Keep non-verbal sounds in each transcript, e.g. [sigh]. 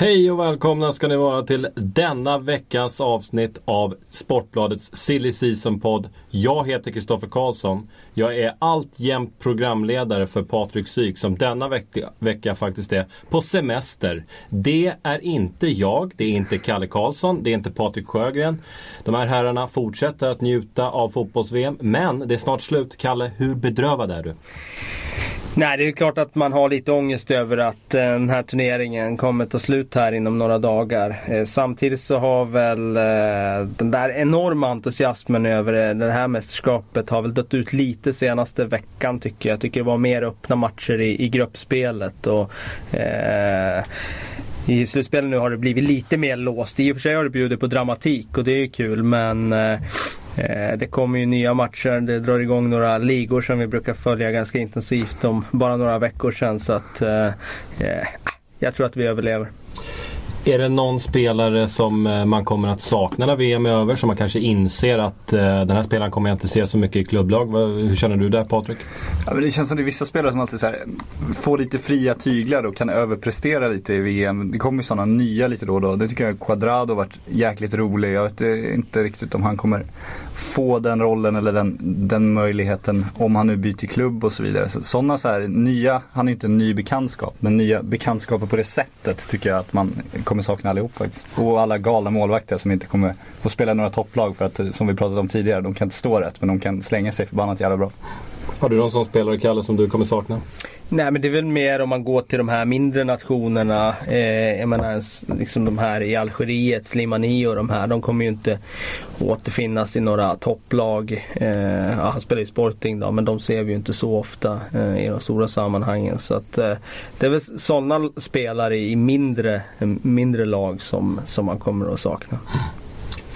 Hej och välkomna ska ni vara till denna veckas avsnitt av Sportbladets Silly Season-podd. Jag heter Kristoffer Karlsson. Jag är alltjämt programledare för Patrik Syk som denna vecka, vecka faktiskt är på semester. Det är inte jag, det är inte Kalle Karlsson, det är inte Patrik Sjögren. De här herrarna fortsätter att njuta av fotbolls-VM, men det är snart slut. Kalle, hur bedrövad är du? Nej, det är klart att man har lite ångest över att eh, den här turneringen kommer ta slut här inom några dagar. Eh, samtidigt så har väl eh, den där enorma entusiasmen över eh, det här mästerskapet har väl dött ut lite senaste veckan tycker jag. Jag tycker det var mer öppna matcher i, i gruppspelet. Och, eh, i slutspelet nu har det blivit lite mer låst. I och för sig har det bjudit på dramatik och det är ju kul men eh, det kommer ju nya matcher. Det drar igång några ligor som vi brukar följa ganska intensivt om bara några veckor sedan. Så att eh, jag tror att vi överlever. Är det någon spelare som man kommer att sakna när VM är över? Som man kanske inser att den här spelaren kommer jag inte se så mycket i klubblag. Hur känner du där Patrik? Ja, men det känns som det är vissa spelare som alltid så här, får lite fria tyglar och kan överprestera lite i VM. Det kommer ju sådana nya lite då och då. Det tycker jag Quadrado har varit jäkligt rolig. Jag vet inte riktigt om han kommer få den rollen eller den, den möjligheten om han nu byter klubb och så vidare. Så, sådana så här nya, han är inte en ny bekantskap, men nya bekantskaper på det sättet tycker jag att man kommer sakna allihop faktiskt. Och alla galna målvakter som inte kommer få spela några topplag för att, eh, som vi pratat om tidigare, de kan inte stå rätt men de kan slänga sig förbannat jävla bra. Har du någon sån spelare Kalle som du kommer sakna? Nej men det är väl mer om man går till de här mindre nationerna. Eh, jag menar liksom de här i Algeriet, Slimani och de här. De kommer ju inte återfinnas i några topplag. Eh, ja, han spelar ju Sporting då men de ser vi ju inte så ofta eh, i de stora sammanhangen. Så att, eh, det är väl sådana spelare i mindre, mindre lag som, som man kommer att sakna.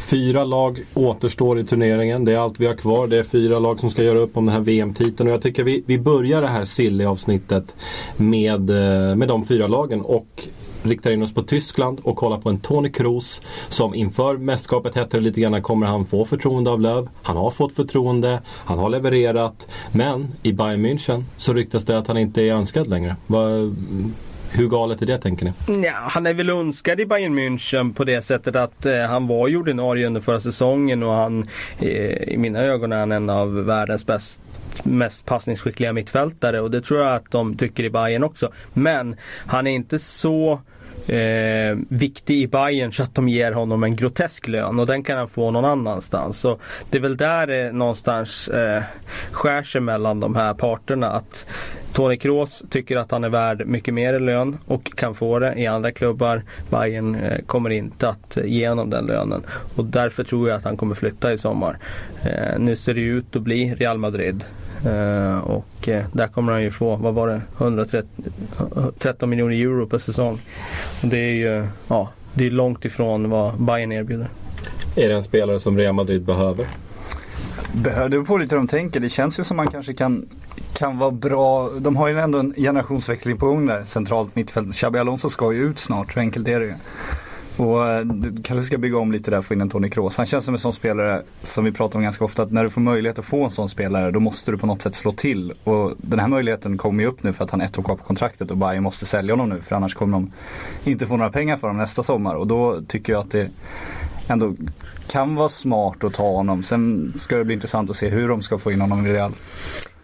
Fyra lag återstår i turneringen. Det är allt vi har kvar. Det är fyra lag som ska göra upp om den här VM-titeln. Och jag tycker vi, vi börjar det här silly-avsnittet med, eh, med de fyra lagen. Och riktar in oss på Tyskland och kollar på en Toni Kroos som inför mästerskapet hette det lite grann, kommer han få förtroende av Löv? Han har fått förtroende, han har levererat. Men i Bayern München så ryktas det att han inte är önskad längre. Vad, hur galet är det tänker ni? Ja, han är väl önskad i Bayern München på det sättet att eh, han var ju ordinarie under förra säsongen och han eh, i mina ögon är han en av världens bäst, mest passningsskickliga mittfältare och det tror jag att de tycker i Bayern också. Men han är inte så eh, viktig i Bayern så att de ger honom en grotesk lön och den kan han få någon annanstans. Så det är väl där det någonstans eh, skär sig mellan de här parterna. Att Tony Kroos tycker att han är värd mycket mer i lön och kan få det i andra klubbar. Bayern eh, kommer inte att ge honom den lönen och därför tror jag att han kommer flytta i sommar. Eh, nu ser det ut att bli Real Madrid. Uh, och uh, där kommer han ju få, vad var det, 113 miljoner euro per säsong. Och det är ju ja, det är långt ifrån vad Bayern erbjuder. Är det en spelare som Real Madrid behöver? Behöver det på lite hur de tänker. Det känns ju som man kanske kan, kan vara bra. De har ju ändå en generationsväxling på gång där centralt mittfält. Xabi Alonso ska ju ut snart, så enkelt är det ju. Och eh, du kanske ska bygga om lite där för få in en Tony Kroos. Han känns som en sån spelare som vi pratar om ganska ofta. Att när du får möjlighet att få en sån spelare då måste du på något sätt slå till. Och den här möjligheten kommer ju upp nu för att han är ett år kvar på kontraktet och Bayern måste sälja honom nu. För annars kommer de inte få några pengar för honom nästa sommar. Och då tycker jag att det ändå kan vara smart att ta honom. Sen ska det bli intressant att se hur de ska få in honom i Real.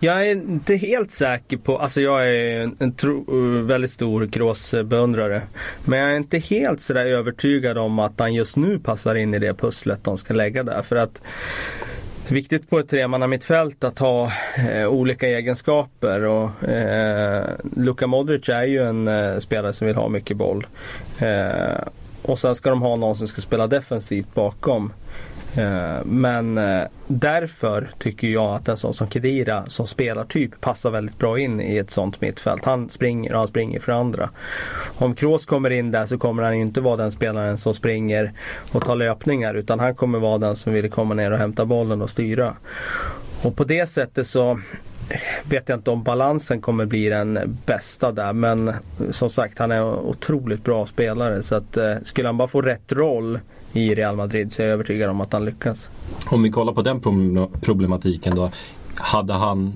Jag är inte helt säker på, alltså jag är en tro, eh, väldigt stor Kroos-beundrare. Men jag är inte helt sådär övertygad om att han just nu passar in i det pusslet de ska lägga där. För att det är viktigt på ett tremannamittfält att ha eh, olika egenskaper. Och, eh, Luka Modric är ju en eh, spelare som vill ha mycket boll. Eh, och sen ska de ha någon som ska spela defensivt bakom. Eh, men eh, därför tycker jag att en sån som Kedira som spelartyp passar väldigt bra in i ett sånt mittfält. Han springer och han springer för andra. Om Kroos kommer in där så kommer han ju inte vara den spelaren som springer och tar löpningar utan han kommer vara den som vill komma ner och hämta bollen och styra. Och på det sättet så vet jag inte om balansen kommer bli den bästa där men som sagt han är en otroligt bra spelare så att eh, skulle han bara få rätt roll i Real Madrid så är jag övertygad om att han lyckas. Om vi kollar på den problematiken då. Hade han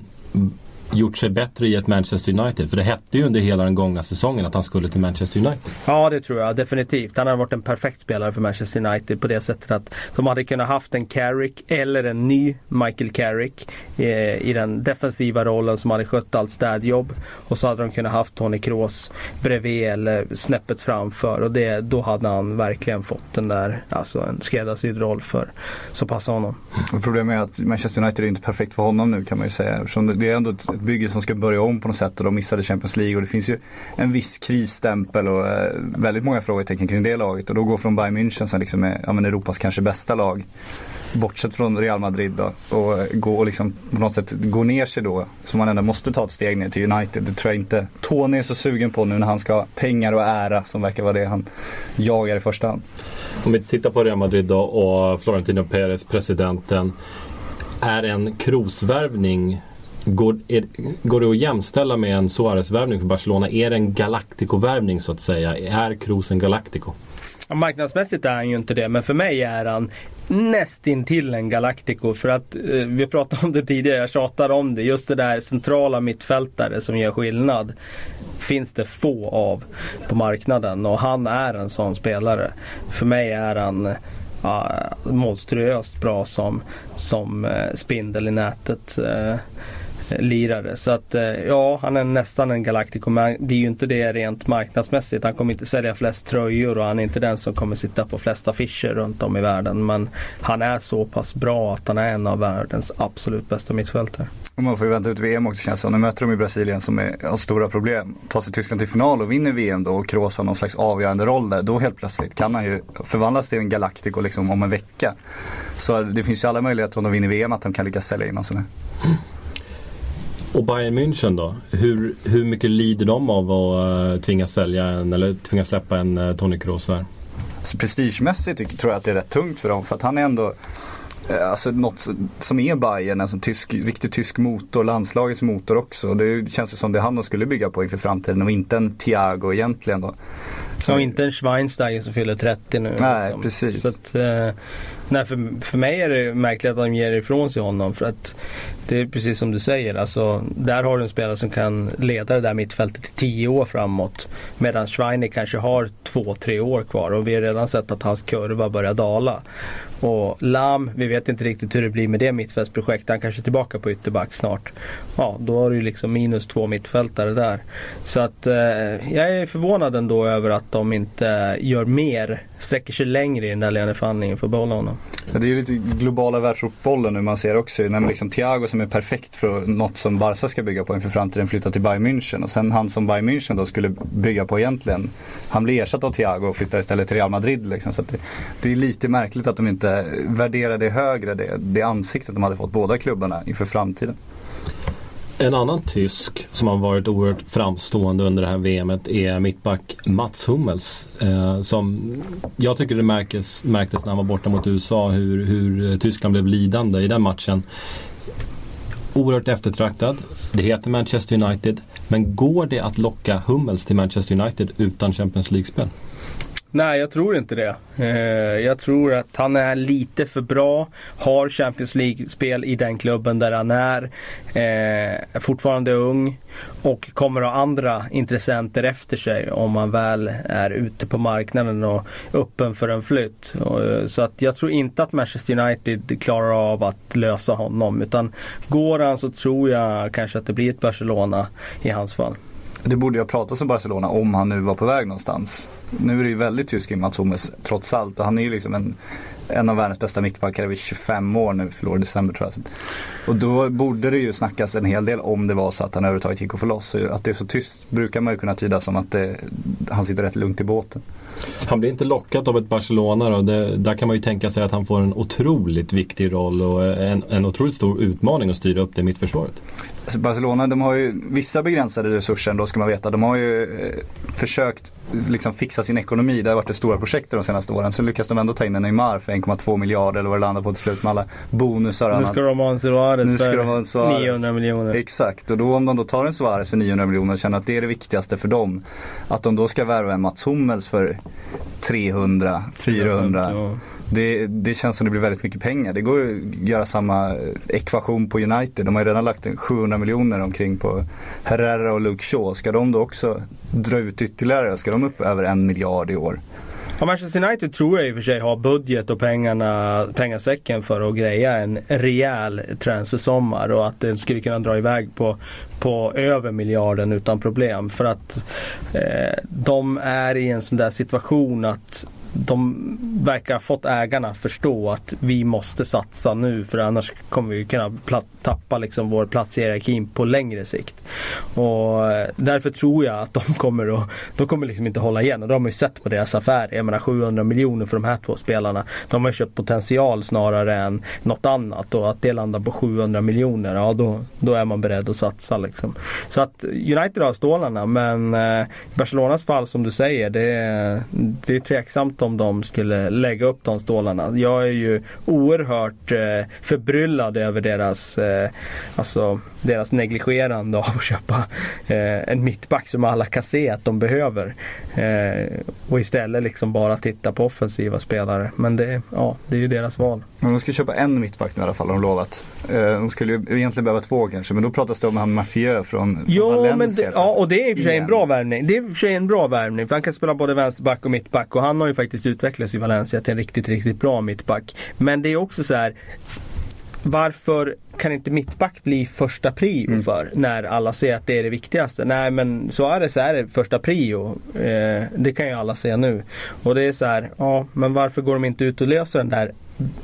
gjort sig bättre i ett Manchester United? För det hette ju under hela den gångna säsongen att han skulle till Manchester United. Ja det tror jag definitivt. Han har varit en perfekt spelare för Manchester United på det sättet att de hade kunnat haft en Carrick eller en ny Michael Carrick eh, i den defensiva rollen som hade skött allt städjobb. Och så hade de kunnat haft Tony Kroos bredvid eller snäppet framför och det, då hade han verkligen fått den där, alltså en skräddarsydd roll för som passar honom. Och Problemet är att Manchester United är inte perfekt för honom nu kan man ju säga. Eftersom det- det är ändå ett ett bygge som ska börja om på något sätt och de missade Champions League och det finns ju en viss krisstämpel och eh, väldigt många frågetecken kring det laget. Och då gå från Bayern München som liksom är ja, men Europas kanske bästa lag. Bortsett från Real Madrid då och eh, gå och liksom på något sätt gå ner sig då. Så man ändå måste ta ett steg ner till United. Det tror jag inte Tony är så sugen på nu när han ska ha pengar och ära som verkar vara det han jagar i första hand. Om vi tittar på Real Madrid då och Florentino Perez, presidenten. Är en krosvärvning Går, är, går det att jämställa med en Suarez-värvning för Barcelona? Är det en Galactico-värvning så att säga? Är Kroos en Galactico? Ja, Marknadsmässigt är han ju inte det men för mig är han nästintill en Galactico för att eh, vi pratade om det tidigare, jag tjatar om det. Just det där centrala mittfältare som gör skillnad finns det få av på marknaden och han är en sån spelare. För mig är han ja, monstruöst bra som, som eh, spindel i nätet. Eh, lirare. Så att eh, ja, han är nästan en Galactico men han blir ju inte det rent marknadsmässigt. Han kommer inte sälja flest tröjor och han är inte den som kommer sitta på flest affischer runt om i världen. Men han är så pass bra att han är en av världens absolut bästa mittfältare. Och man får ju vänta ut VM också känns det. Nu möter de i Brasilien som är, har stora problem. Tar sig Tyskland till final och vinner VM då och Kroos har någon slags avgörande roll där. Då helt plötsligt kan han ju förvandlas till en Galactico liksom om en vecka. Så det finns ju alla möjligheter om de vinner VM att de kan lyckas sälja in och sådär. Och Bayern München då? Hur, hur mycket lider de av att uh, tvingas sälja en eller tvingas släppa en uh, Tony Kroos här? Så prestigemässigt tror jag att det är rätt tungt för dem. För att han är ändå eh, Alltså något som är Bayern, alltså tysk, riktigt tysk motor, landslagets motor också. Det känns ju som det han skulle bygga på inför framtiden och inte en Thiago egentligen då. Så inte en Schweinsteiger som fyller 30 nu. Nej, precis. Så att, eh, nej, för, för mig är det märkligt att de ger ifrån sig honom. För att det är precis som du säger. Alltså, där har du en spelare som kan leda det där mittfältet i tio år framåt. Medan Schweiner kanske har 2-3 år kvar. Och vi har redan sett att hans kurva börjar dala. Och Lam, vi vet inte riktigt hur det blir med det mittfältsprojektet. Han kanske är tillbaka på ytterback snart. Ja, då har du ju liksom minus två mittfältare där. Så att eh, jag är förvånad ändå över att de inte gör mer, sträcker sig längre i den där löneförhandlingen för att behålla honom. Ja, det är ju lite globala världsfotbollen nu man ser också. När man liksom Thiago som är perfekt för något som Barca ska bygga på inför framtiden flyttar till Bayern München. Och sen han som Bayern München då skulle bygga på egentligen. Han blir ersatt av Thiago och flyttar istället till Real Madrid. Liksom. Så att det, det är lite märkligt att de inte Värdera det högre, det, det ansiktet de hade fått båda klubbarna inför framtiden. En annan tysk som har varit oerhört framstående under det här VMet är mittback Mats Hummels. Eh, som jag tycker det märkes, märktes när han var borta mot USA hur, hur Tyskland blev lidande i den matchen. Oerhört eftertraktad. Det heter Manchester United. Men går det att locka Hummels till Manchester United utan Champions League-spel? Nej, jag tror inte det. Eh, jag tror att han är lite för bra. Har Champions League-spel i den klubben där han är. Eh, är fortfarande ung. Och kommer ha andra intressenter efter sig om han väl är ute på marknaden och öppen för en flytt. Eh, så att jag tror inte att Manchester United klarar av att lösa honom. Utan går han så tror jag kanske att det blir ett Barcelona i hans fall det borde jag prata om Barcelona om han nu var på väg någonstans. Nu är det ju väldigt tysk i Mats Hummels trots allt och han är ju liksom en, en av världens bästa mittbackar vid 25 år nu. förlorade i december tror jag. Och då borde det ju snackas en hel del om det var så att han överhuvudtaget gick att få loss. Att det är så tyst brukar man ju kunna tyda som att det, han sitter rätt lugnt i båten. Han blir inte lockad av ett Barcelona då. Det, där kan man ju tänka sig att han får en otroligt viktig roll och en, en otroligt stor utmaning att styra upp det mittförsvaret. Alltså Barcelona de har ju vissa begränsade resurser ändå ska man veta. De har ju eh, försökt liksom fixa sin ekonomi. Det har varit det stora projektet de senaste åren. Så lyckas de ändå ta in en Neymar för 1,2 miljarder eller vad det landar på till slut med alla bonusar och Nu annat. ska de ha en Suarez Nu ska för de ha en Suarez. 900 miljoner. Exakt, och då om de då tar en Suarez för 900 miljoner och känner att det är det viktigaste för dem. Att de då ska värva en Mats Hummels för 300, 400. Ja. Det, det känns som det blir väldigt mycket pengar. Det går att göra samma ekvation på United. De har ju redan lagt en 700 miljoner omkring på Herrera och Luke Shaw. Ska de då också dra ut ytterligare? Ska de upp över en miljard i år? Ja, Manchester United tror jag i och för sig har budget och pengarna, pengasäcken för att greja en rejäl transfersommar och att den skulle kunna dra iväg på, på över miljarden utan problem. För att eh, de är i en sån där situation att de verkar ha fått ägarna att förstå att vi måste satsa nu för annars kommer vi kunna tappa liksom vår plats i hierarkin på längre sikt. Och eh, därför tror jag att de kommer att, de kommer liksom inte hålla igen och det har man ju sett på deras affär. Jag menar 700 miljoner för de här två spelarna. De har ju köpt potential snarare än något annat och att det landar på 700 miljoner, ja då, då är man beredd att satsa liksom. Så att United har stålarna men eh, i Barcelonas fall som du säger det det är tveksamt om de skulle lägga upp de stålarna. Jag är ju oerhört eh, förbryllad över deras, eh, alltså, deras negligerande av att köpa eh, en mittback som alla kan se att de behöver. Eh, och istället liksom bara titta på offensiva spelare. Men det, ja, det är ju deras val. Men de ska köpa en mittback nu i alla fall har de lovat. Eh, De skulle ju egentligen behöva två kanske. Men då pratas det om han Mafieux från, från Jo, Valencia. men det, ja, och det är i och för sig en bra värvning. Det är i och för sig en bra värvning. För han kan spela både vänsterback och mittback. Och han har ju faktiskt utvecklats i Valencia till en riktigt, riktigt bra mittback. Men det är också så här. Varför kan inte mittback bli första prio Mm. för när alla ser att det är det viktigaste? Nej men så är det så är det första prio. Eh, det kan ju alla säga nu. Och det är så här, ja men varför går de inte ut och löser den där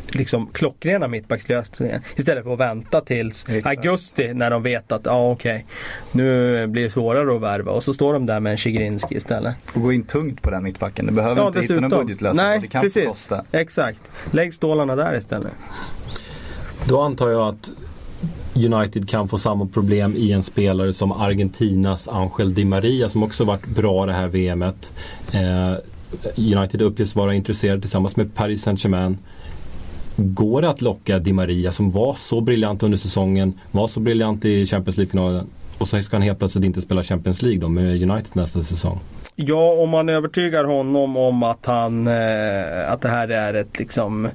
liksom klockrena mittbackslösningen istället för att vänta tills Exakt. augusti när de vet att ja okej nu blir det svårare att värva och så står de där med en Zigrinski istället. Och gå in tungt på den mittbacken. Du behöver inte hitta någon budgetlösning. Nej det kan precis. kosta. Exakt. Lägg stålarna där istället. Då antar jag att United kan få samma problem i en spelare som Argentinas Angel Di Maria som också varit bra det här VMet. Eh, United uppges vara intresserad tillsammans med Paris Saint-Germain. Går det att locka Di Maria som var så briljant under säsongen, var så briljant i Champions League-finalen och så ska han helt plötsligt inte spela Champions League då med United nästa säsong. Ja, om man övertygar honom om att han eh, att det här är ett liksom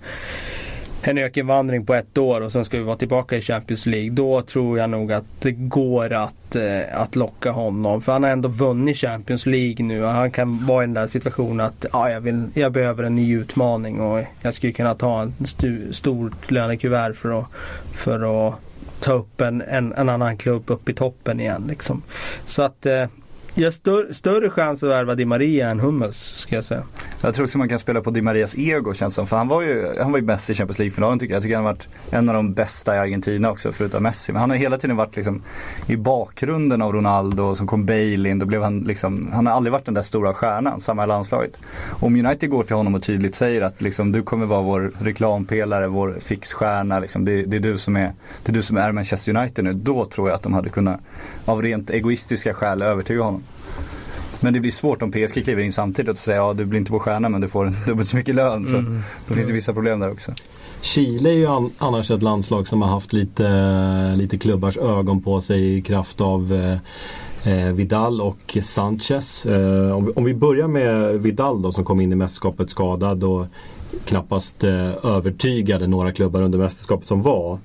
en ökenvandring på ett år och sen ska vi vara tillbaka i Champions League. Då tror jag nog att det går att, eh, att locka honom. För han har ändå vunnit Champions League nu och han kan vara i den där situationen att ja, jag, vill, jag behöver en ny utmaning och jag skulle kunna ta en stu, stort lönekuvert för att, för att ta upp en, en, en annan klubb upp i toppen igen. Liksom. Så att eh, jag har större, större chans att värva Di Maria än Hummels ska jag säga. Jag tror också man kan spela på Di Marias ego känns som. För han var ju, han var ju bäst i Champions League-finalen tycker jag. Jag tycker han har varit en av de bästa i Argentina också förutom Messi. Men han har hela tiden varit liksom i bakgrunden av Ronaldo och som kom Bale in. Då blev han liksom, han har aldrig varit den där stora stjärnan, samma i landslaget. Om United går till honom och tydligt säger att liksom, du kommer vara vår reklampelare, vår fixstjärna. Liksom, det, det, är du som är, det är du som är Manchester United nu. Då tror jag att de hade kunnat, av rent egoistiska skäl, övertyga honom. Men det blir svårt om PSG kliver in samtidigt och säger ja du blir inte vår stjärna men du får [laughs] dubbelt så mycket lön. Så Mm. då finns det vissa problem där också. Chile är ju an- annars ett landslag som har haft lite, lite klubbars ögon på sig i kraft av eh, eh, Vidal och Sanchez. Eh, om, vi, om vi börjar med Vidal då som kom in i mästerskapet skadad och knappast eh, övertygade några klubbar under mästerskapet som var.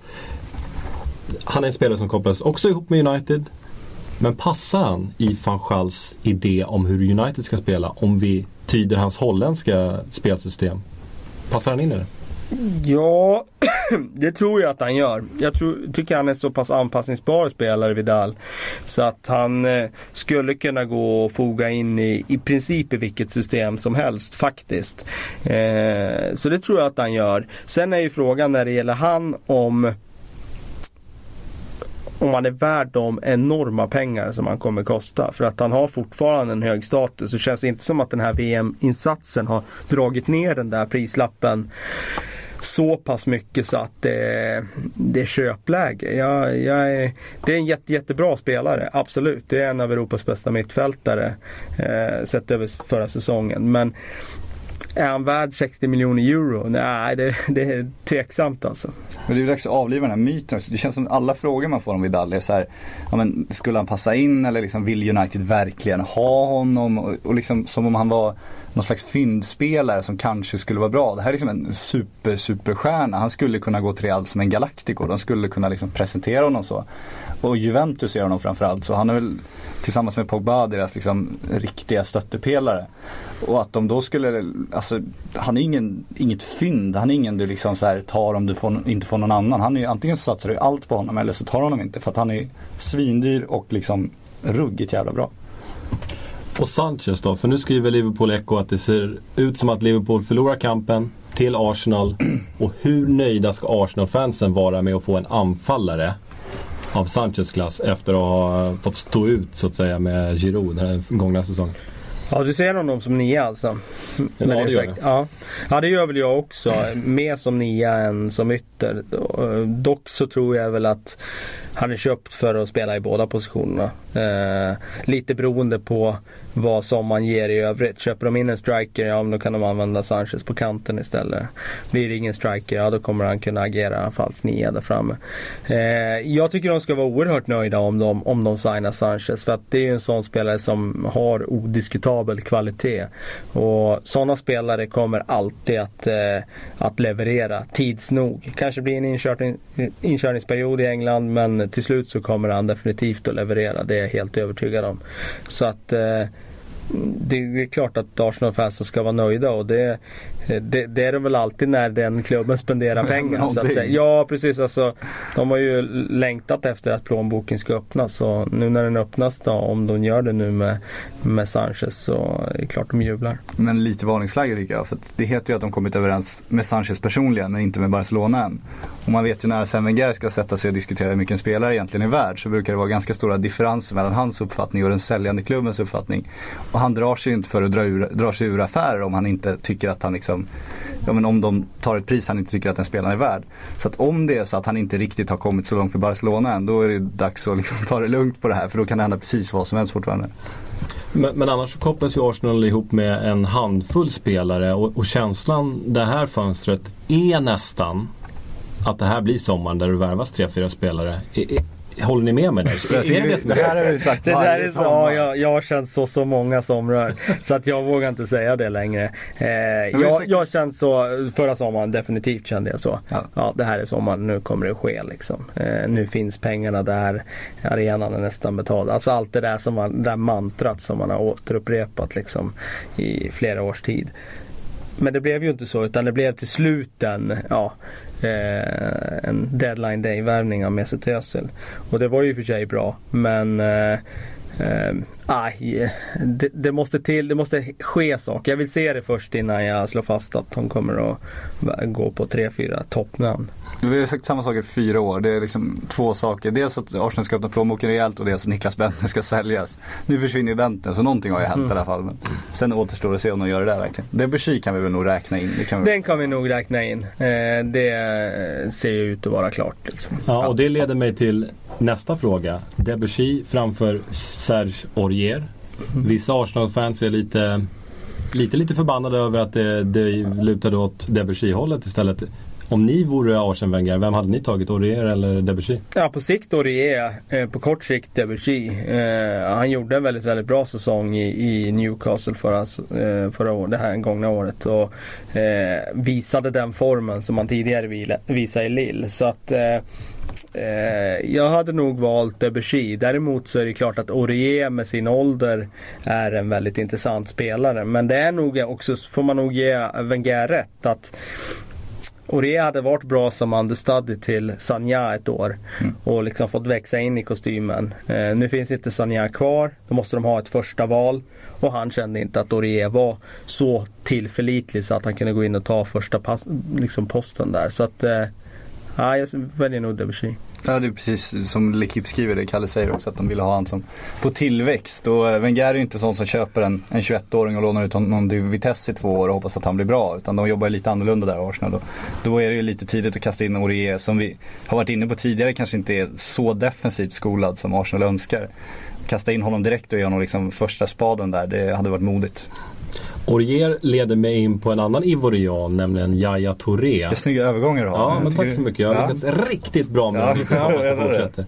Han är en spelare som kopplas också ihop med United. Men passar han i van Schals idé om hur United ska spela om vi tyder hans holländska spelsystem? Passar han in i det? Ja, [clears throat] det tror jag att han gör. Jag tror, tycker han är så pass anpassningsbar spelare Vidal. Så att han eh, skulle kunna gå och foga in i, i princip i vilket system som helst faktiskt. Eh, så det tror jag att han gör. Sen är ju frågan när det gäller han om om han är värd de enorma pengar som han kommer kosta. För att han har fortfarande en hög status. Så känns det inte som att den här VM-insatsen har dragit ner den där prislappen så pass mycket så att det, det är köpläge. Jag, jag är, det är en jätte, jättebra spelare, absolut. Det är en av Europas bästa mittfältare eh, sett över förra säsongen. Men är han värd 60 miljoner euro? Nej, det, det är tveksamt alltså. Men det är dags att avliva den här myten. Det känns som att alla frågor man får om Vidal är så här, ja, men, skulle han passa in eller liksom, vill United verkligen ha honom? Och, och liksom som om han var någon slags fyndspelare som kanske skulle vara bra. Det här är liksom en super, superstjärna. Han skulle kunna gå till Real som en Galactico. De skulle kunna liksom presentera honom så. Och Juventus ser honom framförallt. Så han är väl tillsammans med Pogba deras liksom riktiga stöttepelare. Och att de då skulle, alltså han är ingen, inget fynd. Han är ingen du liksom så här tar om du får, inte får någon annan. Han är antingen så satsar du allt på honom eller så tar du honom inte. För att han är svindyr och liksom ruggigt jävla bra. Och Sanchez då? För nu skriver Liverpool Echo att det ser ut som att Liverpool förlorar kampen till Arsenal. Och hur nöjda ska Arsenal-fansen vara med att få en anfallare av Sanchez klass efter att ha fått stå ut så att säga med Giroud den här gångna säsongen? Ja, du ser honom som nia alltså? Ja, det gör jag. Ja. ja, det gör väl jag också. Mer som nia än som ytter. Dock så tror jag väl att han är köpt för att spela i båda positionerna. Eh, lite beroende på vad som man ger i övrigt. Köper de in en striker, ja då kan de använda Sanchez på kanten istället. Blir det ingen striker, ja då kommer han kunna agera falsk nia där framme. Eh, jag tycker de ska vara oerhört nöjda om de, om de signar Sanchez. För att det är ju en sån spelare som har odiskutabel kvalitet. Och sådana spelare kommer alltid att, eh, att leverera tids nog. Kanske blir en inkörning, inkörningsperiod i England men till slut så kommer han definitivt att leverera. Det är jag helt övertygad om. Så att eh, det är klart att Arsenal-fansen ska vara nöjda och det, det, det, är det väl alltid när den klubben spenderar [laughs] pengar. så att säga. Ja precis, alltså, de har ju längtat efter att plånboken ska öppnas och nu när den öppnas då, om de gör det nu med, med Sanchez så är det klart de jublar. Men lite varningsflagga tycker jag. För det heter ju att de kommit överens med Sanchez personligen men inte med Barcelona än. Och man vet ju när Sen Wenger ska sätta sig och diskutera hur mycket en spelare egentligen är värd så brukar det vara ganska stora differenser mellan hans uppfattning och den säljande klubbens uppfattning. Och han drar sig inte för att dra, ur, dra sig ur affärer om han inte tycker att han liksom Liksom, ja men om de tar ett pris han inte tycker att den spelaren är värd. Så att om det är så att han inte riktigt har kommit så långt med Barcelona än då är det dags att liksom [laughs] ta det lugnt på det här för då kan det hända precis vad som helst fortfarande. Men, men annars så kopplas ju Arsenal ihop med en handfull spelare och, och känslan det här fönstret är nästan att det här blir sommaren där det värvas tre, fyra spelare. Håller ni med mig där? Är det, det, det här har vi sagt Det där är så, ja, jag, jag har känt så så många somrar. [laughs] så att jag vågar inte säga det längre. Eh, jag, säkert- jag har känt så förra sommaren, definitivt kände jag så. Ja. Ja, det här är sommaren, nu kommer det ske liksom. Eh, nu finns pengarna där, arenan är nästan betald. Alltså allt det där, som man, det där mantrat som man har återupprepat liksom i flera års tid. Men det blev ju inte så utan det blev till slut en, ja, eh, en deadline day värvning av Mesut Özil. Och det var ju i och för sig bra men eh, eh, aj, det, det måste till, det måste ske saker. Jag vill se det först innan jag slår fast att de kommer att gå på tre, fyra toppnamn. Vi har sagt samma sak i fyra år. Det är liksom två saker. Dels att Arsenal ska öppna plånboken rejält och dels att Niklas Bentner ska säljas. Nu försvinner ju Bentner så någonting har ju hänt i alla fall. Men sen återstår det att se om de gör det där verkligen. Debussy kan vi väl nog räkna in. Det kan vi... Den kan vi nog räkna in. Eh, det ser ju ut att vara klart. Liksom. Ja, och det leder mig till nästa fråga. Debussy framför Serge Aurier. Vissa Arsenal-fans är lite, lite, lite förbannade över att det, det lutade åt Debussy-hållet istället. Om ni vore Arsene Wenger, vem hade ni tagit? Aurier eller Debussy? Ja, på sikt Aurier. Eh, på kort sikt Debussy. Eh, han gjorde en väldigt, väldigt bra säsong i, i Newcastle förra, eh, förra året, det här gångna året. Och eh, visade den formen som han tidigare visade i Lille. Så att eh, jag hade nog valt Debussy. Däremot så är det klart att Aurier med sin ålder är en väldigt intressant spelare. Men det är nog också, får man nog ge Wenger rätt, att Aurier hade varit bra som understudy till Sanja ett år och liksom fått växa in i kostymen. Eh, nu finns inte Sanja kvar. Då måste de ha ett första val. Och han kände inte att Aurier var så tillförlitlig så att han kunde gå in och ta första pass, liksom posten där. Så att eh, ja, jag väljer nog Debussy. Ja, det är precis som Lekip skriver det. Kalle säger också att de ville ha han som på tillväxt. Och eh, Wenger är ju inte sån som köper en, en 21-åring och lånar ut honom till Vitesse i två år och hoppas att han blir bra. Utan de jobbar lite annorlunda där Arsenal. Och då är det ju lite tidigt att kasta in Orier, som vi har varit inne på tidigare kanske inte är så defensivt skolad som Arsenal önskar. Kasta in honom direkt och ge honom liksom första spaden där, det hade varit modigt. Aurier leder mig in på en annan ivorian, nämligen Yahya Touré. Det är snygga övergångar du har. Ja, men tack du- så mycket. Jag har Ja. lyckats riktigt bra med Ja, det. Fortsätter.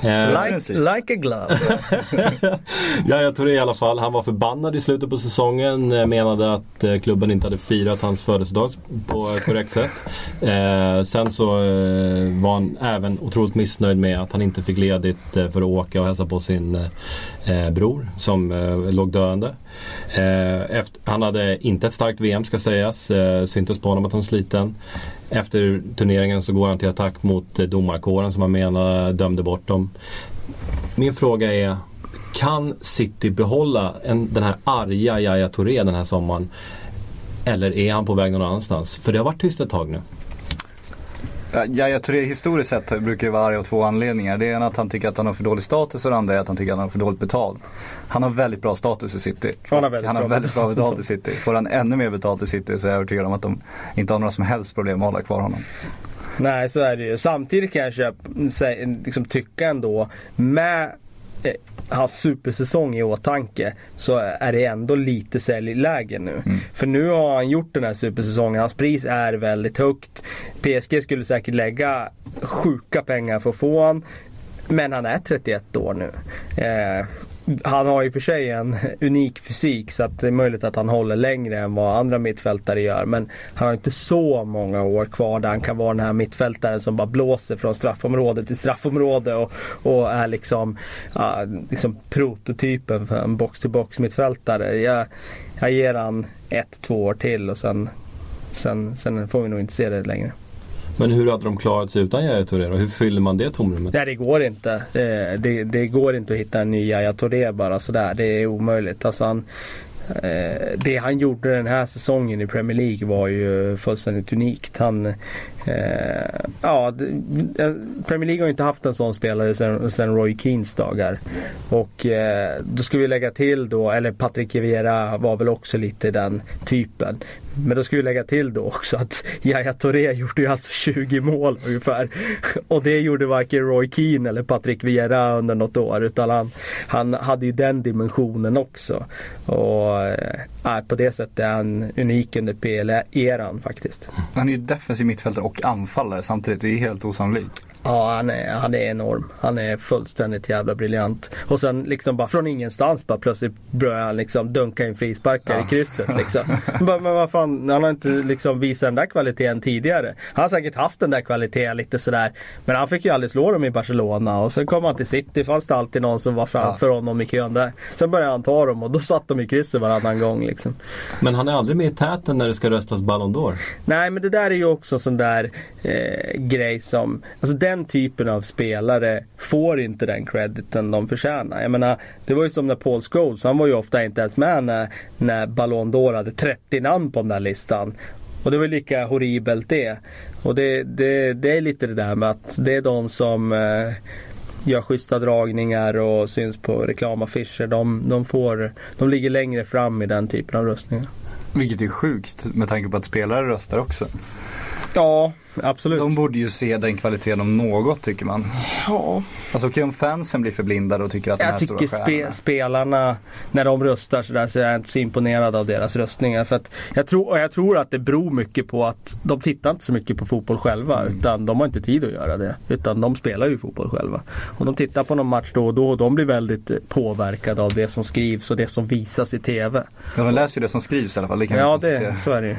Eh, Like, like a glove. [laughs] Yahya Touré i alla fall. Han var förbannad i slutet på säsongen. eh, Menade att eh, klubben inte hade firat hans födelsedag på korrekt sätt. Sen så var han även otroligt missnöjd med att han inte fick ledigt för att åka och hälsa på sin eh, bror som eh, låg döende. Eh, efter, han hade inte ett starkt VM ska sägas. Eh, syntes på honom att han var sliten. Efter turneringen så går han till attack mot eh, domarkåren som han menar dömde bort dem. Min fråga är kan City behålla en, den här arga Yahya Touré den här sommaren? Eller är han på väg någon annanstans? För det har varit tyst ett tag nu. Ja, Yahya Touré historiskt sett brukar vara arg av två anledningar. Det ena är att han tycker att han har för dålig status och det andra är att han tycker att han har för dåligt betalt. Han har väldigt bra status i City. Han har väldigt han har bra väldigt bra betalt i City. Får han ännu mer betalt i City så är jag övertygad om att de inte har några som helst problem att hålla kvar honom. Nej, så är det ju. Samtidigt kan jag köpa, liksom tycka ändå med hans supersäsong i åtanke så är det ändå lite säljläge nu. För nu har han gjort den här supersäsongen. Hans pris är väldigt högt. PSG skulle säkert lägga sjuka pengar för att få han. Men han är 31 år nu. Eh, han har ju för sig en unik fysik så att det är möjligt att han håller längre än vad andra mittfältare gör. Men han har inte så många år kvar där han kan vara den här mittfältaren som bara blåser från straffområde till straffområde och, och är liksom, uh, liksom prototypen för en box-to-box mittfältare. Jag, jag ger han ett, två år till och sen, sen, sen får vi nog inte se det längre. Men hur hade de klarat sig utan Yahya Touré då? Hur fyller man det tomrummet? Nej det går inte. Det, det, det går inte att hitta en ny Yahya Touré bara sådär. Det är omöjligt. Alltså han, eh, det han gjorde den här säsongen i Premier League var ju fullständigt unikt. Han, eh, ja, eh, Premier League har ju inte haft en sån spelare sedan, Roy Keens dagar. Och eh, då ska vi lägga till då, eller Patrick Vieira var väl också lite den typen. Men då ska vi lägga till då också att Yahya Touré gjorde ju alltså 20 mål ungefär. Och det gjorde varken Roy Keane eller Patrick Vieira under något år. Utan han, han hade ju den dimensionen också. Och äh, på det sättet är han unik under PL-eran faktiskt. Han är ju defensiv mittfältare och anfallare samtidigt. Det är helt osannolikt. Ja, han är, han är enorm. Han är fullständigt jävla briljant. Och sen liksom bara från ingenstans bara plötsligt börjar han liksom dunka in frisparkar i krysset liksom. [laughs] bara, men vad fan, han har inte liksom visat den där kvaliteten tidigare. Han har säkert haft den där kvaliteten lite sådär. Men han fick ju aldrig slå dem i Barcelona och sen kom han till City. fanns det alltid någon som var framför honom i kön där. Sen började han ta dem och då satt de i krysset varannan gång liksom. Men han är aldrig med i täten när det ska röstas Ballon d'Or. Nej men det där är ju också en sån där eh, grej som, alltså den typen av spelare får inte den crediten de förtjänar. Jag menar, det var ju som när Paul Scholes, han var ju ofta inte ens med när, när Ballon d'Or hade 30 namn på den här listan. Och det var lika horribelt det. Och det, det, det är lite det där med att det är de som eh, gör schyssta dragningar och syns på reklamaffischer. De, de, får, de ligger längre fram i den typen av röstningar. Vilket är sjukt med tanke på att spelare röstar också. Ja, absolut. De borde ju se den kvaliteten om något tycker man. Ja. Alltså okej om fansen blir förblindade och tycker att de Jag här tycker stora spe, stjärnorna. spelarna, när de röstar sådär så är jag inte så imponerad av deras röstningar. För att jag, tror, och jag tror att det beror mycket på att de tittar inte så mycket på fotboll själva. Mm. Utan de har inte tid att göra det. Utan de spelar ju fotboll själva. Och de tittar på någon match då och då och de blir väldigt eh, påverkade av det som skrivs och det som visas i TV. Ja, de läser ju det som skrivs i alla fall. Det kan Ja, det, så är det ju.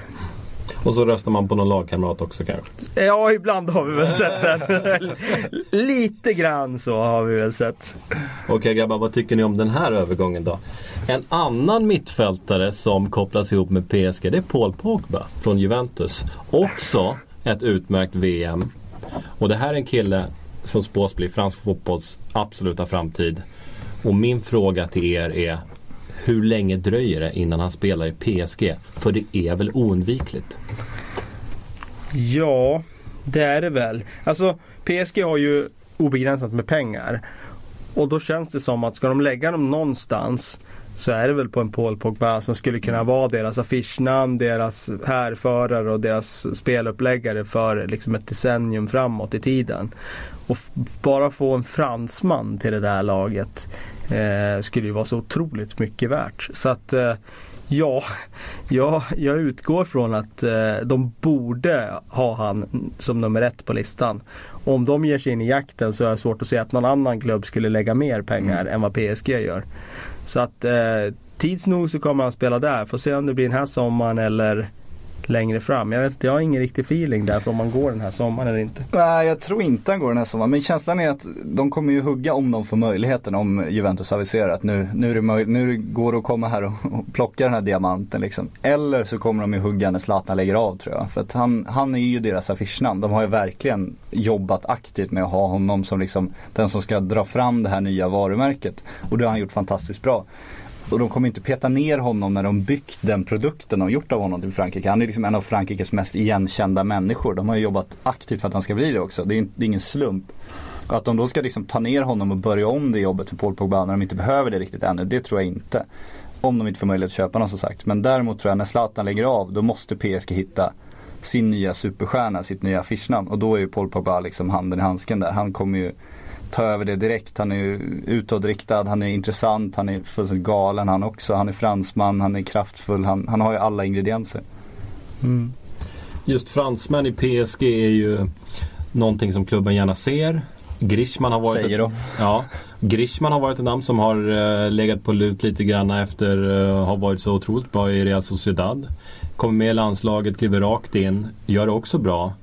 Och så röstar man på någon lagkamrat också kanske. Ja, ibland har vi väl sett den. [laughs] Lite grann så har vi väl sett. Okej grabbar, vad tycker ni om den här övergången då? En annan mittfältare som kopplas ihop med PSG det är Paul Pogba från Juventus. Också ett utmärkt VM. Och det här är en kille som spås bli fransk fotbolls absoluta framtid. Och min fråga till er är hur länge dröjer det innan han spelar i PSG? För det är väl oundvikligt? Ja, det är det väl. Alltså PSG har ju obegränsat med pengar. Och då känns det som att ska de lägga dem någonstans så är det väl på en Paul Pogba som skulle kunna vara deras affischnamn, deras härförare och deras speluppläggare för liksom ett decennium framåt i tiden. Och bara få en fransman till det där laget eh, skulle ju vara så otroligt mycket värt. Så att eh, ja, ja, jag utgår från att eh, de borde ha han som nummer ett på listan. Om de ger sig in i jakten så är det svårt att se att någon annan klubb skulle lägga mer pengar än vad PSG gör. Så att eh, tids nog så kommer han spela där. Får se om det blir den här sommaren eller längre fram. Jag, vet, jag har ingen riktig feeling där för om man går den här sommaren eller inte. Nej, jag tror inte han går den här sommaren. Men känslan är att de kommer ju hugga om de får möjligheten. Om Juventus aviserar att nu, nu, är det möj- nu går det att komma här och, och plocka den här diamanten liksom. Eller så kommer de ju hugga när Zlatan lägger av tror jag. För att han, han är ju deras affischnamn. De har ju verkligen jobbat aktivt med att ha honom som liksom den som ska dra fram det här nya varumärket. Och det har han gjort fantastiskt bra. Och de kommer inte peta ner honom när de byggt den produkten de gjort av honom till Frankrike. Han är liksom en av Frankrikes mest igenkända människor. De har ju jobbat aktivt för att han ska bli det också. Det är, det är ingen slump. Och att de då ska liksom ta ner honom och börja om det jobbet med Paul Pogba när de inte behöver det riktigt ännu. Det tror jag inte. Om de inte får möjlighet att köpa honom som sagt. Men däremot tror jag när Zlatan lägger av då måste PSG hitta sin nya superstjärna, sitt nya affischnamn. Och då är ju Paul Pogba liksom handen i handsken där. Han kommer ju ta över det direkt. Han är ju utåtriktad, han är intressant, han är fullständigt galen han också. Han är fransman, han är kraftfull, han, han har ju alla ingredienser. Just fransmän i PSG är ju någonting som klubben gärna ser. Griezmann har varit Säger ett, de. Ja, Griezmann har varit ett namn som har eh, legat på lut lite grann efter uh, har varit så otroligt bra i Real Sociedad. Kommer med i landslaget, kliver rakt in, gör det också bra.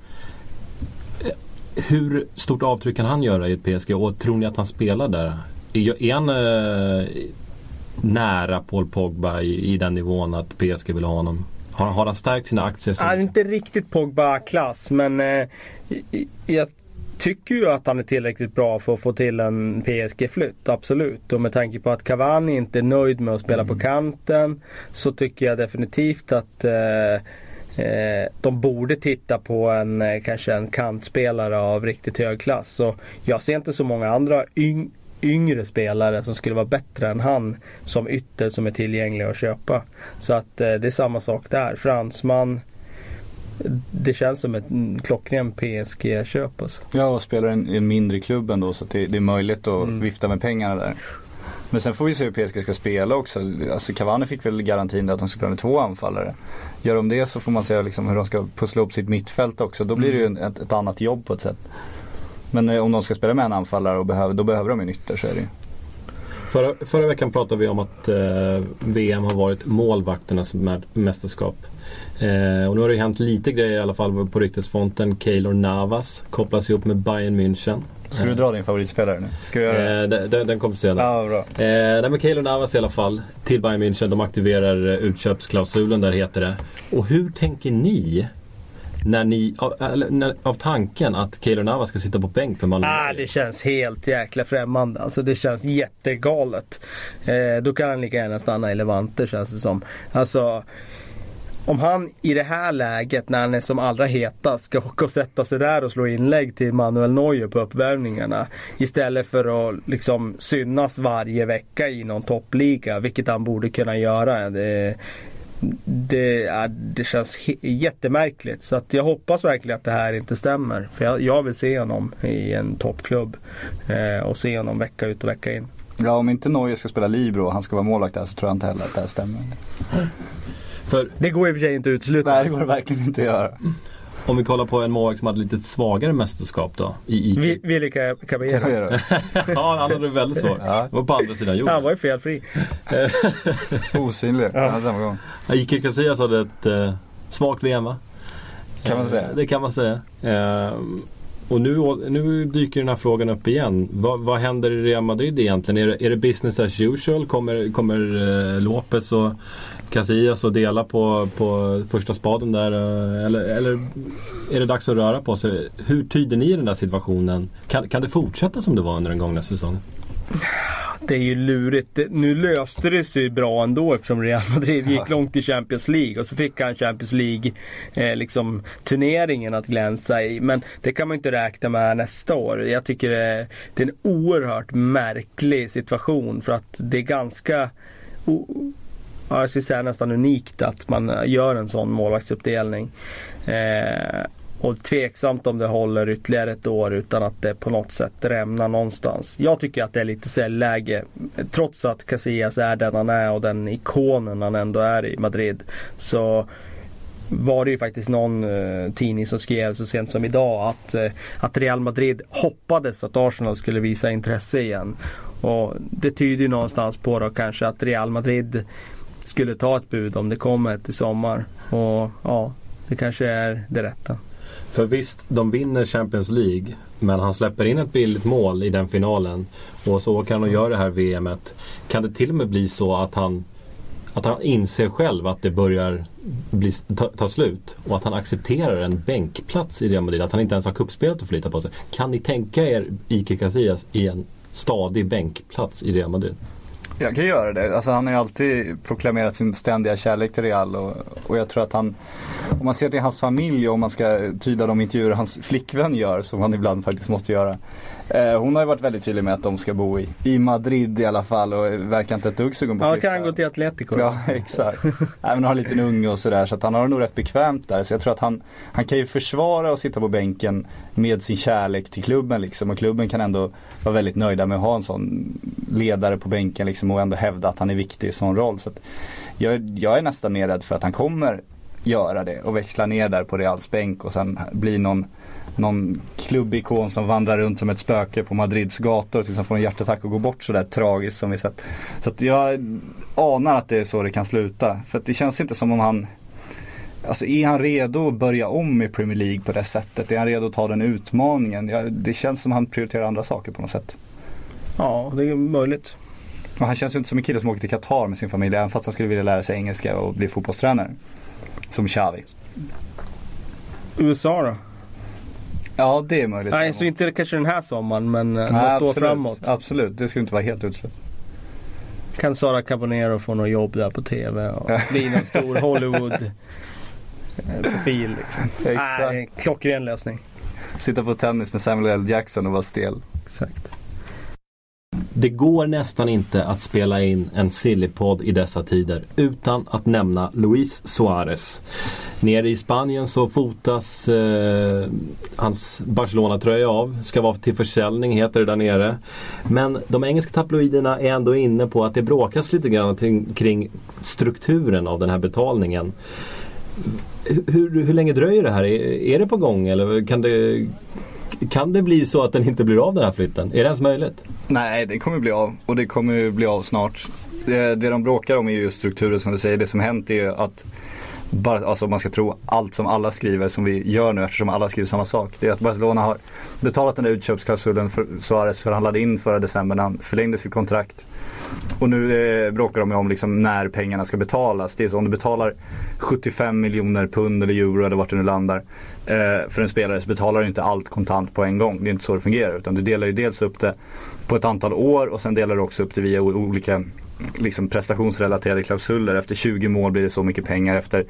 Hur stort avtryck kan han göra i ett PSG och tror ni att han spelar där? Är, är han eh, nära Paul Pogba i, i den nivån att PSG vill ha honom? Har, har han stärkt sina aktier? Han är inte riktigt Pogba-klass men eh, jag tycker ju att han är tillräckligt bra för att få till en PSG-flytt. Absolut. Och med tanke på att Cavani inte är nöjd med att spela på kanten så tycker jag definitivt att eh, eh, de borde titta på en eh, kanske en kantspelare av riktigt hög klass. Så jag ser inte så många andra yng- yngre spelare som skulle vara bättre än han som ytter som är tillgängliga att köpa. Så att eh, det är samma sak där. Fransman. Det känns som ett mm, klockren PSG-köp alltså. Ja, och spelar i en, en mindre klubb ändå så det, det är möjligt att vifta med pengarna där. Men sen får vi se hur PSG ska spela också. Alltså Cavani fick väl garantin att de ska spela med två anfallare. Gör de det så får man se liksom hur de ska pussla upp sitt mittfält också. Då blir det ju en- ett, ett annat jobb på ett sätt. Men eh, om de ska spela med en anfallare och behöver, då behöver de ju en ytter så är det ju. Förra, förra veckan pratade vi om att eh, VM har varit målvakternas mä- mästerskap. Eh, och nu har det hänt lite grejer i alla fall på ryktesfronten. Keylor Navas kopplas ihop med Bayern München. Ska du dra din favoritspelare nu? Ska du göra det? Eh, den, den- den kommer senare. Ja, bra. Eh, nej men Keylor Navas i alla fall till Bayern München. De aktiverar eh, utköpsklausulen där heter det. Och hur tänker ni när ni, av, när, av tanken att Keylor Navas ska sitta på bänk för Malmö? Ah, det känns helt jäkla främmande. Alltså det känns jättegalet. Eh, då kan han lika gärna stanna i Levante känns det som. Alltså om han i det här läget när han är som allra hetast ska åka och sätta sig där och slå inlägg till Manuel Neuer på uppvärmningarna. Istället för att liksom synas varje vecka i någon toppliga. Vilket han borde kunna göra. Det, det, ja, det känns jättemärkligt. Så att jag hoppas verkligen att det här inte stämmer. För jag, jag vill se honom i en toppklubb. Eh, och se honom vecka ut och vecka in. Ja, om inte Neuer ska spela Libro och han ska vara målvakt där så tror jag inte heller att det här stämmer. För Det går i och för sig inte att utesluta. Nej, det går det verkligen inte att göra. om vi kollar på en målvakt som hade lite svagare mästerskap då. I, i, Vi- Willy Caballero. [laughs] ja, han hade det väldigt svårt. Ja. Det var på andra sidan jorden. Han var ju felfri. [laughs] Osynlig ja. samma gång. Ike Casillas hade ett eh, svagt VM va? Kan man säga. Eh, Det kan man säga. Eh, och nu, nu dyker den här frågan upp igen. Vad, vad händer i Real Madrid egentligen? Är det, är det business as usual? Kommer, kommer eh, Lopez och Casillas att dela på, på första spaden där? eh, Eller, eller är det dags att röra på sig? Hur tyder ni den där situationen? Kan, kan det fortsätta som det var under den gångna säsongen? Det är ju lurigt. Nu löste det sig bra ändå eftersom Real Madrid gick långt i Champions League och så fick han Champions League eh, liksom, turneringen att glänsa i. Men det kan man inte räkna med nästa år. Jag tycker det, det är en oerhört märklig situation för att det är ganska o, ja, jag skulle säga nästan unikt att man eh, gör en sån målvaktsuppdelning. Eh, och tveksamt om det håller ytterligare ett år utan att det på något sätt rämnar någonstans. Jag tycker att det är lite säljläge. Trots att Casillas är den han är och den ikonen han ändå är i Madrid. Så var det ju faktiskt någon eh, tidning som skrev så sent som idag att, eh, att Real Madrid hoppades att Arsenal skulle visa intresse igen. Och det tyder ju någonstans på då kanske att Real Madrid skulle ta ett bud om det kommer ett i sommar. Och ja, det kanske är det rätta. För visst, de vinner Champions League. Men han släpper in ett billigt mål i den finalen. Och så kan han och gör det här VMet. Kan det till och med bli så att han att han inser själv att det börjar bli, ta, ta slut och att han accepterar en bänkplats i Real Madrid. Att han inte ens har kuppspelet att förlita på sig. Kan ni tänka er Ike Casillas i en stadig bänkplats i Real Madrid? Jag kan göra det. Alltså han har ju alltid proklamerat sin ständiga kärlek till Real och, och jag tror att han, om man ser till hans familj och om man ska tyda de intervjuer hans flickvän gör, som han ibland faktiskt måste göra. Eh, hon har ju varit väldigt tydlig med att de ska bo i, i Madrid i alla fall och verkar inte ett dugg sugen på att Ja, flytta. kan han gå till Atletico? Ja, [laughs] exakt. Även har en liten unge och sådär så att han har det nog rätt bekvämt där. Så jag tror att han, han kan ju försvara och sitta på bänken med sin kärlek till klubben liksom. Och klubben kan ändå vara väldigt nöjda med att ha en sån ledare på bänken liksom och ändå hävda att han är viktig i sån roll. Så jag, jag är nästan mer rädd för att han kommer göra det och växla ner där på Reals bänk och sen bli någon någon klubbikon som vandrar runt som ett spöke på Madrids gator tills han får en hjärtattack och går bort sådär tragiskt som vi sett. Så att jag anar att det är så det kan sluta. För att det känns inte som om han Alltså är han redo att börja om i Premier League på det sättet? Är han redo att ta den utmaningen? Ja, det känns som att han prioriterar andra saker på något sätt. ja, det är möjligt. Och han känns ju inte som en kille som åker till Qatar med sin familj även fast han skulle vilja lära sig engelska och bli fotbollstränare. Som Xavi. USA då? Ja det är möjligt. Nej, så inte kanske den här sommaren men eh, Nej, något år absolut. framåt. Absolut, det skulle inte vara helt utslutet. Kan Sara Carbonero få något jobb där på TV och bli en stor [laughs] Hollywood-profil liksom. Exakt. Nej, klockren lösning. Sitta på tennis med Samuel L. Jackson och vara stel. Exakt. Det går nästan inte att spela in en Sillypodd i dessa tider utan att nämna Luis Suarez. Nere i Spanien så fotas eh, hans Barcelona-tröja av. Ska vara till försäljning heter det där nere. Men de engelska tabloiderna är ändå inne på att det bråkas lite grann kring, kring strukturen av den här betalningen. Hur, hur länge dröjer det här? Är, är det på gång eller kan det, kan det bli så att den inte blir av den här flytten? Är det ens möjligt? Nej, det kommer bli av och det kommer bli av snart. Det, det de bråkar om är ju strukturen som du säger. Det som hänt är ju att bara, alltså om man ska tro allt som alla skriver som vi gör nu eftersom alla skriver samma sak. Det är att Barcelona har betalat den där utköpsklausulen för Suarez förhandlade in förra december när han förlängde sitt kontrakt. Och nu eh, bråkar de ju om liksom när pengarna ska betalas. Det är så om du betalar 75 miljoner pund eller euro eller vart det nu landar eh, för en spelare så betalar du inte allt kontant på en gång. Det är inte så det fungerar utan du delar ju dels upp det på ett antal år och sen delar du också upp det via olika liksom prestationsrelaterade klausuler. Efter 20 mål blir det så mycket pengar. Efter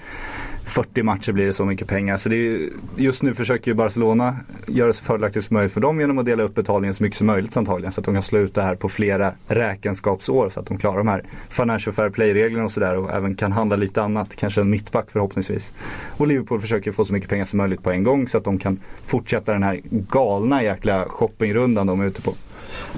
40 matcher blir det så mycket pengar. Så det är, just nu försöker ju Barcelona göra det så fördelaktigt som möjligt för dem genom att dela upp betalningen så mycket som möjligt antagligen. Så att de kan slå ut det här på flera räkenskapsår så att de klarar de här Financial Fair Play-reglerna och sådär och även kan handla lite annat. Kanske en mittback förhoppningsvis. Och Liverpool försöker få så mycket pengar som möjligt på en gång så att de kan fortsätta den här galna jäkla shoppingrundan de är ute på.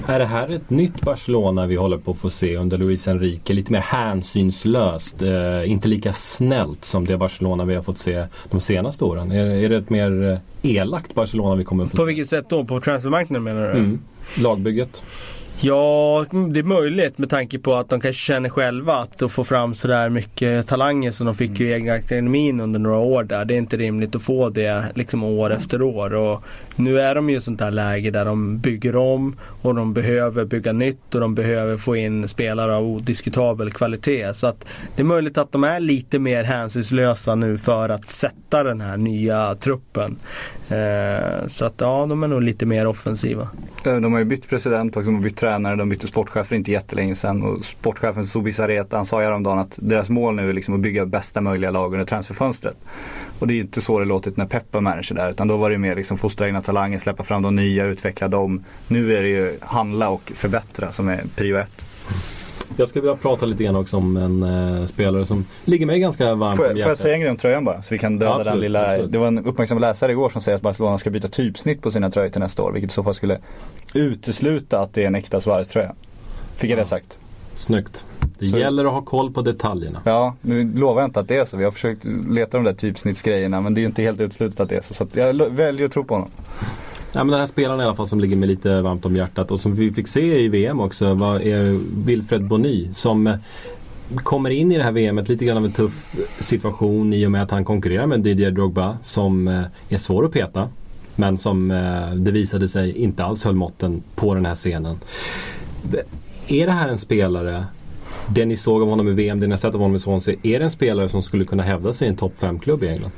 Är det här ett nytt Barcelona vi håller på att få se under Luis Enrique? Lite mer hänsynslöst, eh, inte lika snällt som det Barcelona vi har fått se de senaste åren. Är, är det ett mer eh, elakt Barcelona vi kommer att få På se? vilket sätt då? På transfermarknaden menar du? Mm. Lagbygget? Ja, det är möjligt med tanke på att de kanske känner själva att de får fram sådär mycket talanger som de fick ju i egna akademin under några år där. Det är inte rimligt att få det liksom år efter år. Och nu är de ju i sånt där läge där de bygger om och de behöver bygga nytt och de behöver få in spelare av odiskutabel kvalitet. Så att det är möjligt att de är lite mer hänsynslösa nu för att sätta den här nya truppen. Eh, så att ja, de är nog lite mer offensiva. Eh, de har ju bytt president och de har bytt tränare. De bytte sportchef för inte jättelänge sedan. Och sportchefen Subisareta han sa ju häromdagen att deras mål nu är liksom att bygga bästa möjliga lag under transferfönstret. Och det är ju inte så det låtit när Pep var manager där. Utan då var det mer liksom fostra egna talanger, släppa fram de nya, utveckla dem. Nu är det ju handla och förbättra som är prio ett. Jag skulle vilja prata lite grann också om en eh, spelare som ligger mig ganska varmt Får om jag, får jag hjärtat. säga en grej om tröjan bara? Så vi kan döda Absolut, den lilla. absolut. Det var en uppmärksam läsare igår som säger att Barcelona ska byta typsnitt på sina tröjor till nästa år. Vilket i så fall skulle utesluta att det är en äkta Suarez-tröja. Fick jag det sagt? Snyggt. Det Så- gäller att ha koll på detaljerna. Ja, nu lovar jag inte att det är så. Vi har försökt leta de där typsnittsgrejerna men det är inte helt uteslutet att det är så. Så jag väljer att tro på honom. Ja, men den här spelaren i alla fall som ligger mig lite varmt om hjärtat och som vi fick se i VM också var, är Wilfred Bonny som eh, kommer in i det här VMet lite grann av en tuff situation i och med att han konkurrerar med Didier Drogba som eh, är svår att peta. Men som eh, det visade sig inte alls höll måtten på den här scenen. Är det här en spelare det ni såg av honom i VM, det ni har sett av honom i Swansea. Är det en spelare som skulle kunna hävda sig i en topp 5-klubb i England?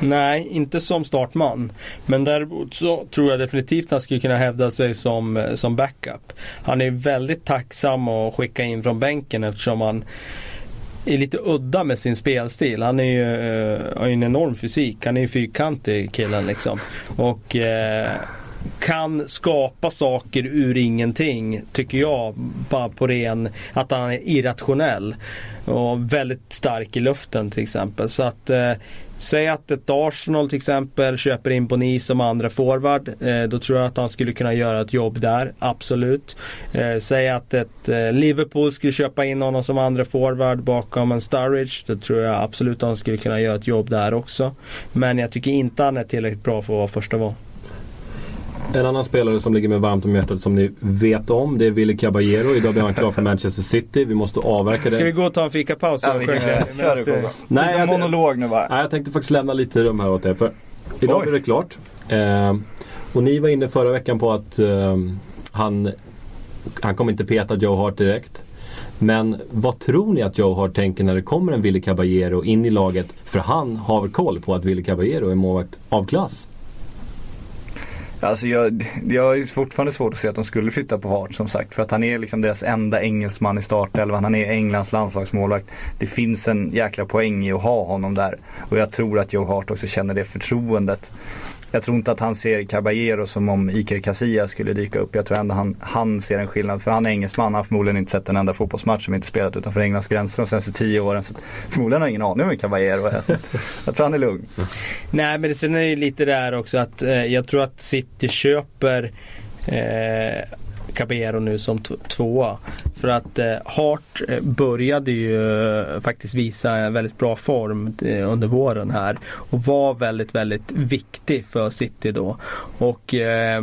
Nej, inte som startman. Men däremot så tror jag definitivt att han skulle kunna hävda sig som, eh, som backup. Han är väldigt tacksam att skicka in från bänken eftersom han är lite udda med sin spelstil. Han är ju, eh, har ju en enorm fysik. Han är ju fyrkantig killen liksom. Och eh, kan skapa saker ur ingenting tycker jag. Bara på ren, att han är irrationell. Och väldigt stark i luften till exempel. Så att eh, Säg att ett Arsenal till exempel köper in Boni som andra forward. Eh, då tror jag att han skulle kunna göra ett jobb där. Absolut. Eh, säg att ett eh, Liverpool skulle köpa in honom som andra forward bakom en Sturridge. Då tror jag absolut att han skulle kunna göra ett jobb där också. Men jag tycker inte han är tillräckligt bra för att vara första val. En annan spelare som ligger mig varmt om hjärtat som ni vet om det är Willy Caballero. Idag blir han klar för Manchester City. Vi måste avverka det. Ska vi gå och ta en fikapaus? Ja, vi kan det. Kör du. Nej, Lite jag- monolog nu bara. Nej, jag tänkte faktiskt lämna lite rum här åt er. För idag Oj. blir det klart. Eh, och ni var inne förra veckan på att eh, han, han kommer inte peta Joe Hart direkt. Men vad tror ni att Joe Hart tänker när det kommer en Willy Caballero in i laget? För han har väl koll på att Willy Caballero är målvakt av klass. Alltså jag, jag har fortfarande svårt att se att de skulle flytta på Hart som sagt. För att han är liksom deras enda engelsman i startelvan. Han är Englands landslagsmålvakt. Det finns en jäkla poäng i att ha honom där. Och jag tror att Joe Hart också känner det förtroendet. Jag tror inte att han ser Caballero som om Iker Casillas skulle dyka upp. Jag tror ändå han, han ser en skillnad. För han är engelsman. Han har förmodligen inte sett en enda fotbollsmatch som inte spelat utanför Englands gränser de senaste tio åren. Så förmodligen har han ingen aning om vem Caballero är. Så [laughs] jag tror han är lugn. Nej men sen är det lite där också att eh, jag tror att City köper eh, Caballero nu som tvåa. För att eh, Hart eh, började ju eh, faktiskt visa en väldigt bra form eh, under våren här. Och var väldigt, väldigt viktig för City då. Och eh,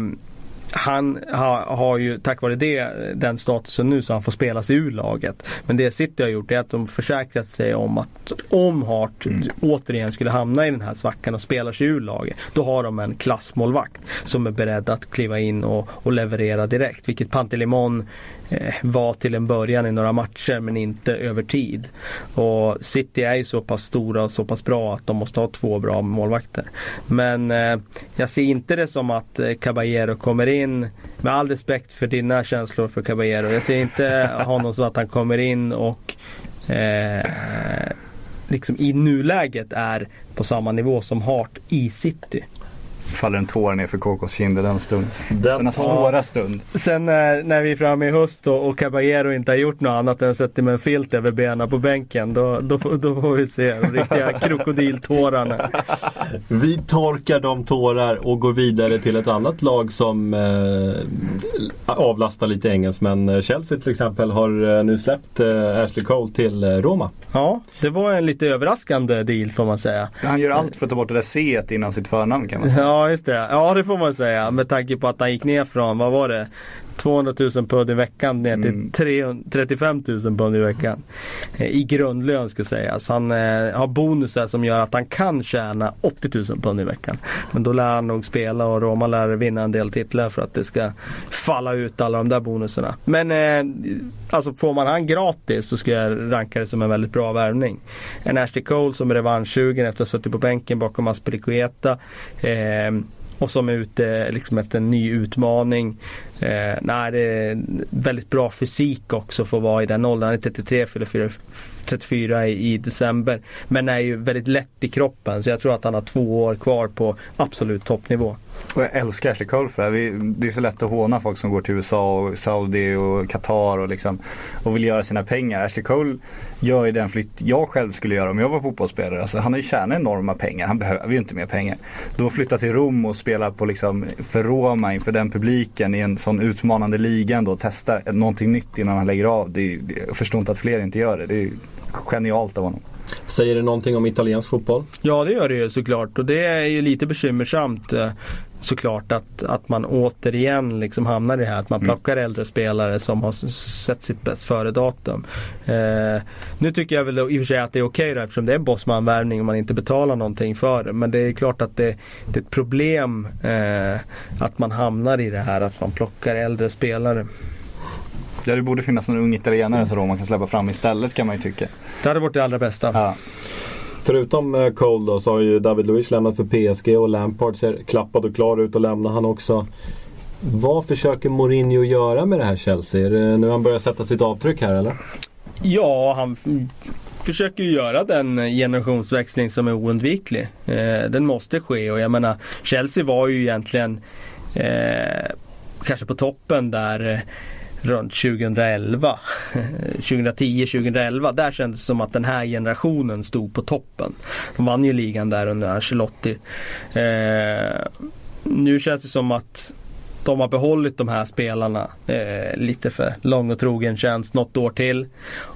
han har, har ju tack vare det den statusen nu så han får spela sig ur laget. Men det City har gjort är att de försäkrat sig om att om Hart återigen skulle hamna i den här svackan och spelar sig ur laget. Då har de en klassmålvakt som är beredd att kliva in och, och leverera direkt. Vilket Pantelimon Eh, var till en början i några matcher men inte över tid. Och City är ju så pass stora och så pass bra att de måste ha två bra målvakter. Men eh, jag ser inte det som att eh, Caballero kommer in med all respekt för dina känslor för Caballero. Jag ser inte [laughs] honom som att han kommer in och eh, liksom i nuläget är på samma nivå som Hart i City. Faller en tår ner för KKs kinder den stund. Den Denna svåra stund. Sen när, när vi är framme i höst och, och Caballero inte har gjort något annat än suttit med en filt över benen på bänken. Då, då, då får vi se de riktiga [laughs] krokodiltårarna. Vi torkar de tårar och går vidare till ett annat lag som eh, avlastar lite engelsmän. Chelsea till exempel har eh, nu släppt eh, Ashley Cole till eh, Roma. Ja, det var en lite överraskande deal får man säga. Han gör allt för att ta bort det där C innan sitt förnamn kan man säga. Ja, just det. Ja, det får man säga. Med tanke på att han gick ner från, vad var det? 200 000 pund i veckan ner till Mm. 300 35 000 pund i veckan. Eh, I grundlön ska sägas. Han eh, har bonusar som gör att han kan tjäna 80 000 pund i veckan. Men då lär han nog spela och Roma lär vinna en del titlar för att det ska falla ut alla de där bonusarna. Men eh, alltså får man han gratis så ska jag ranka det som en väldigt bra värvning. En Ashley Cole som är revanschsugen efter att ha suttit på bänken bakom Aspilicueta. Eh, och som är ute liksom efter en ny utmaning. Eh, nej, det är väldigt bra fysik också för att vara i den åldern. Han är 33, fyller 34 i, i december. Men är ju väldigt lätt i kroppen så jag tror att han har två år kvar på absolut toppnivå. Och jag älskar Ashley Cole för det här. Vi, det är så lätt att håna folk som går till USA och Saudi och Qatar och, liksom, och vill göra sina pengar. Ashley Cole gör ju den flytt jag själv skulle göra om jag var fotbollsspelare. Alltså, han har ju tjänat enorma pengar. Han behöver ju inte mer pengar. Då flytta till Rom och spela på liksom, för Roma inför den publiken i en sån utmanande liga ändå och testa någonting nytt innan han lägger av. Det är, jag förstår inte att fler inte gör det. Det är genialt av honom. Säger det någonting om italiensk fotboll? Ja det gör det ju såklart och det är ju lite bekymmersamt eh, såklart att, att man återigen liksom hamnar i det här att man Mm. plockar äldre spelare som har sett sitt bäst före datum. Eh, nu tycker jag väl i och för sig att det är okej då eftersom det är bossmanvärvning och man inte betalar någonting för det. Men det är klart att det, det är ett problem eh, att man hamnar i det här att man plockar äldre spelare. Ja, det borde finnas någon ung italienare som Roma kan släppa fram istället kan man ju tycka. Det hade varit det allra bästa. Ja. Förutom eh, Cole då så har ju David Luiz lämnat för PSG och Lampard ser klappad och klar ut och lämnar han också. Vad försöker Mourinho göra med det här Chelsea? Är det nu han börjar sätta sitt avtryck här eller? Ja, han försöker ju göra den eh, generationsväxling som är oundviklig. Eh, den måste ske och jag menar Chelsea var ju egentligen eh, kanske på toppen där eh, runt 2011. 2010-2011. [laughs] Där kändes det som att den här generationen stod på toppen. De vann ju ligan där under Ancelotti. Eh, nu känns det som att de har behållit de här spelarna eh, lite för lång och trogen tjänst något år till.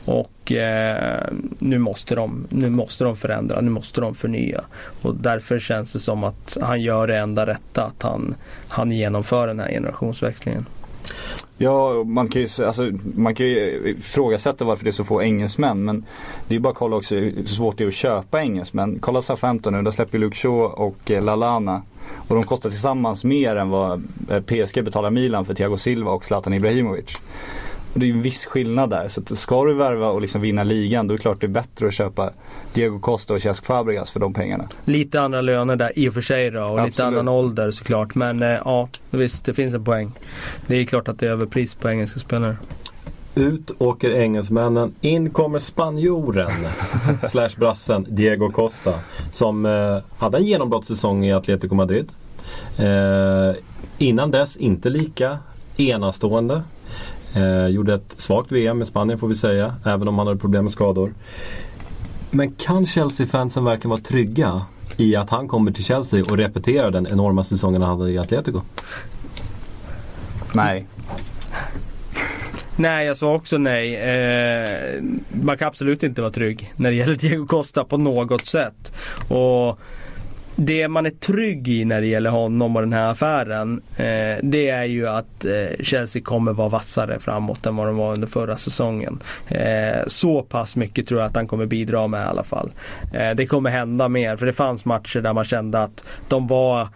Och eh, nu, måste de, nu måste de förändra, nu måste de förnya. Och därför känns det som att han gör det enda rätta, att han, han genomför den här generationsväxlingen. Ja, man kan, ju, alltså, man kan ju eh, ifrågasätta varför det är så få engelsmän. Men det är ju bara att kolla också hur svårt det är att köpa engelsmän. Kolla Southampton nu, där släpper Luke Shaw och eh, Lalana. Och de kostar tillsammans mer än vad eh, PSG betalar Milan för Thiago Silva och Zlatan Ibrahimovic. Och det är ju en viss skillnad där. Så att ska du värva och liksom vinna ligan då är det klart det är bättre att köpa Diego Costa och Cesc Fabregas för de pengarna. Lite andra löner där i och för sig då och lite Absolut. annan ålder såklart. Men eh, ja, visst det finns en poäng. Det är klart att det är överpris på engelska spelare. Ut åker engelsmännen. In kommer spanjoren [laughs] slash brassen Diego Costa. Som eh, hade en genombrottssäsong i Atletico Madrid. Eh, innan dess inte lika enastående. Eh, gjorde ett svagt VM med Spanien får vi säga. Även om han hade problem med skador. Men kan Chelsea-fansen verkligen vara trygga i att han kommer till Chelsea och repeterar den enorma säsongen han hade i Atletico? Nej. Nej, jag sa också nej. Eh, man kan absolut inte vara trygg när det gäller Diego Costa på något sätt. Och det man är trygg i när det gäller honom och den här affären eh, det är ju att eh, Chelsea kommer vara vassare framåt än vad de var under förra säsongen. Eh, så pass mycket tror jag att han kommer bidra med i alla fall. Eh, det kommer hända mer för det fanns matcher där man kände att de var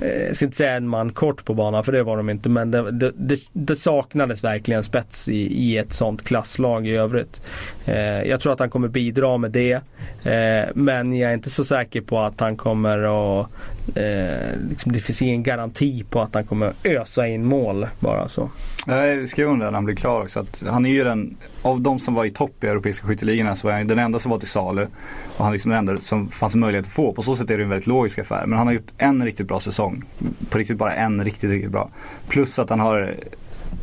Eh, jag ska inte säga en man kort på banan för det var de inte men det, det, det, saknades verkligen spets i, i ett sånt klasslag i övrigt. Eh, jag tror att han kommer bidra med det. Eh, men jag är inte så säker på att han kommer att eh, liksom, Det finns ingen garanti på att han kommer ösa in mål bara så. Nej, vi skrev om det när han blev klar också. Att han är ju den, av de som var i topp i europeiska skytteligorna så var han den enda som var till salu. Och han liksom den enda som fanns möjlighet att få. På så sätt är det en väldigt logisk affär. Men han har gjort en riktigt bra säsong. På riktigt bara en riktigt, riktigt bra. Plus att han har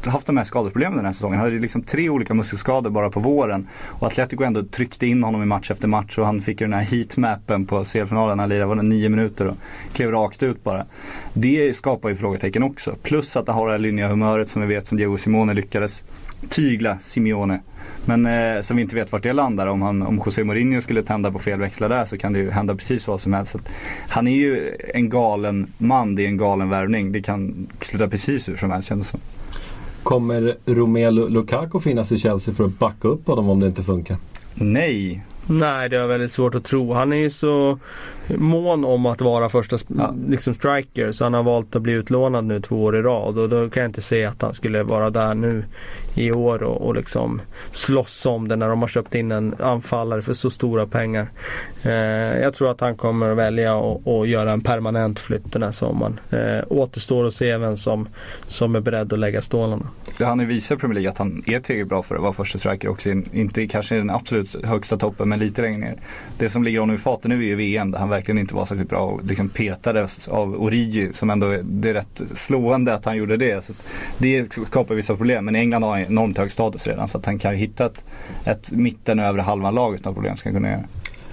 haft de här skadeproblemen den här säsongen. Han hade liksom tre olika muskelskador bara på våren. Och Atletico ändå tryckte in honom i match efter match och han fick ju den här heatmappen på CL-finalen. Han lirade, var det nio minuter och klev rakt ut bara. Det skapar ju frågetecken också. Plus att han har det här lynniga humöret som vi vet som Diego Simone lyckades tygla Simeone. Men eh, som vi inte vet vart det landar. Om, han, om José Mourinho skulle tända på fel växlar där så kan det ju hända precis vad som helst. Så att han är ju en galen man, det är en galen värvning. Det kan sluta precis hur som helst känns det som. Kommer Romelu Lukaku finnas i Chelsea för att backa upp honom om det inte funkar? Nej, Nej, det är väldigt svårt att tro. Han är ju så mån om att vara första Ja. liksom striker så han har valt att bli utlånad nu två år i rad och då kan jag inte se att han skulle vara där nu i år och, och liksom slåss om det när de har köpt in en anfallare för så stora pengar. Eh, jag tror att han kommer att välja att göra en permanent flytt den här sommaren. Eh, återstår att se vem som, som är beredd att lägga stålarna. han har visat i Premier League att han är tillräckligt bra för att vara första striker också. In- Inte kanske i den absolut högsta toppen men lite längre ner. Det som ligger honom i fatet nu är ju VM där han verkligen inte var särskilt bra och liksom petades av Origi som ändå det är rätt slående att han gjorde det. Så det skapar vissa problem men England har han enormt hög status redan så att han kan hitta ett, ett mitten och övre halvan lag utan problem ska han kunna göra.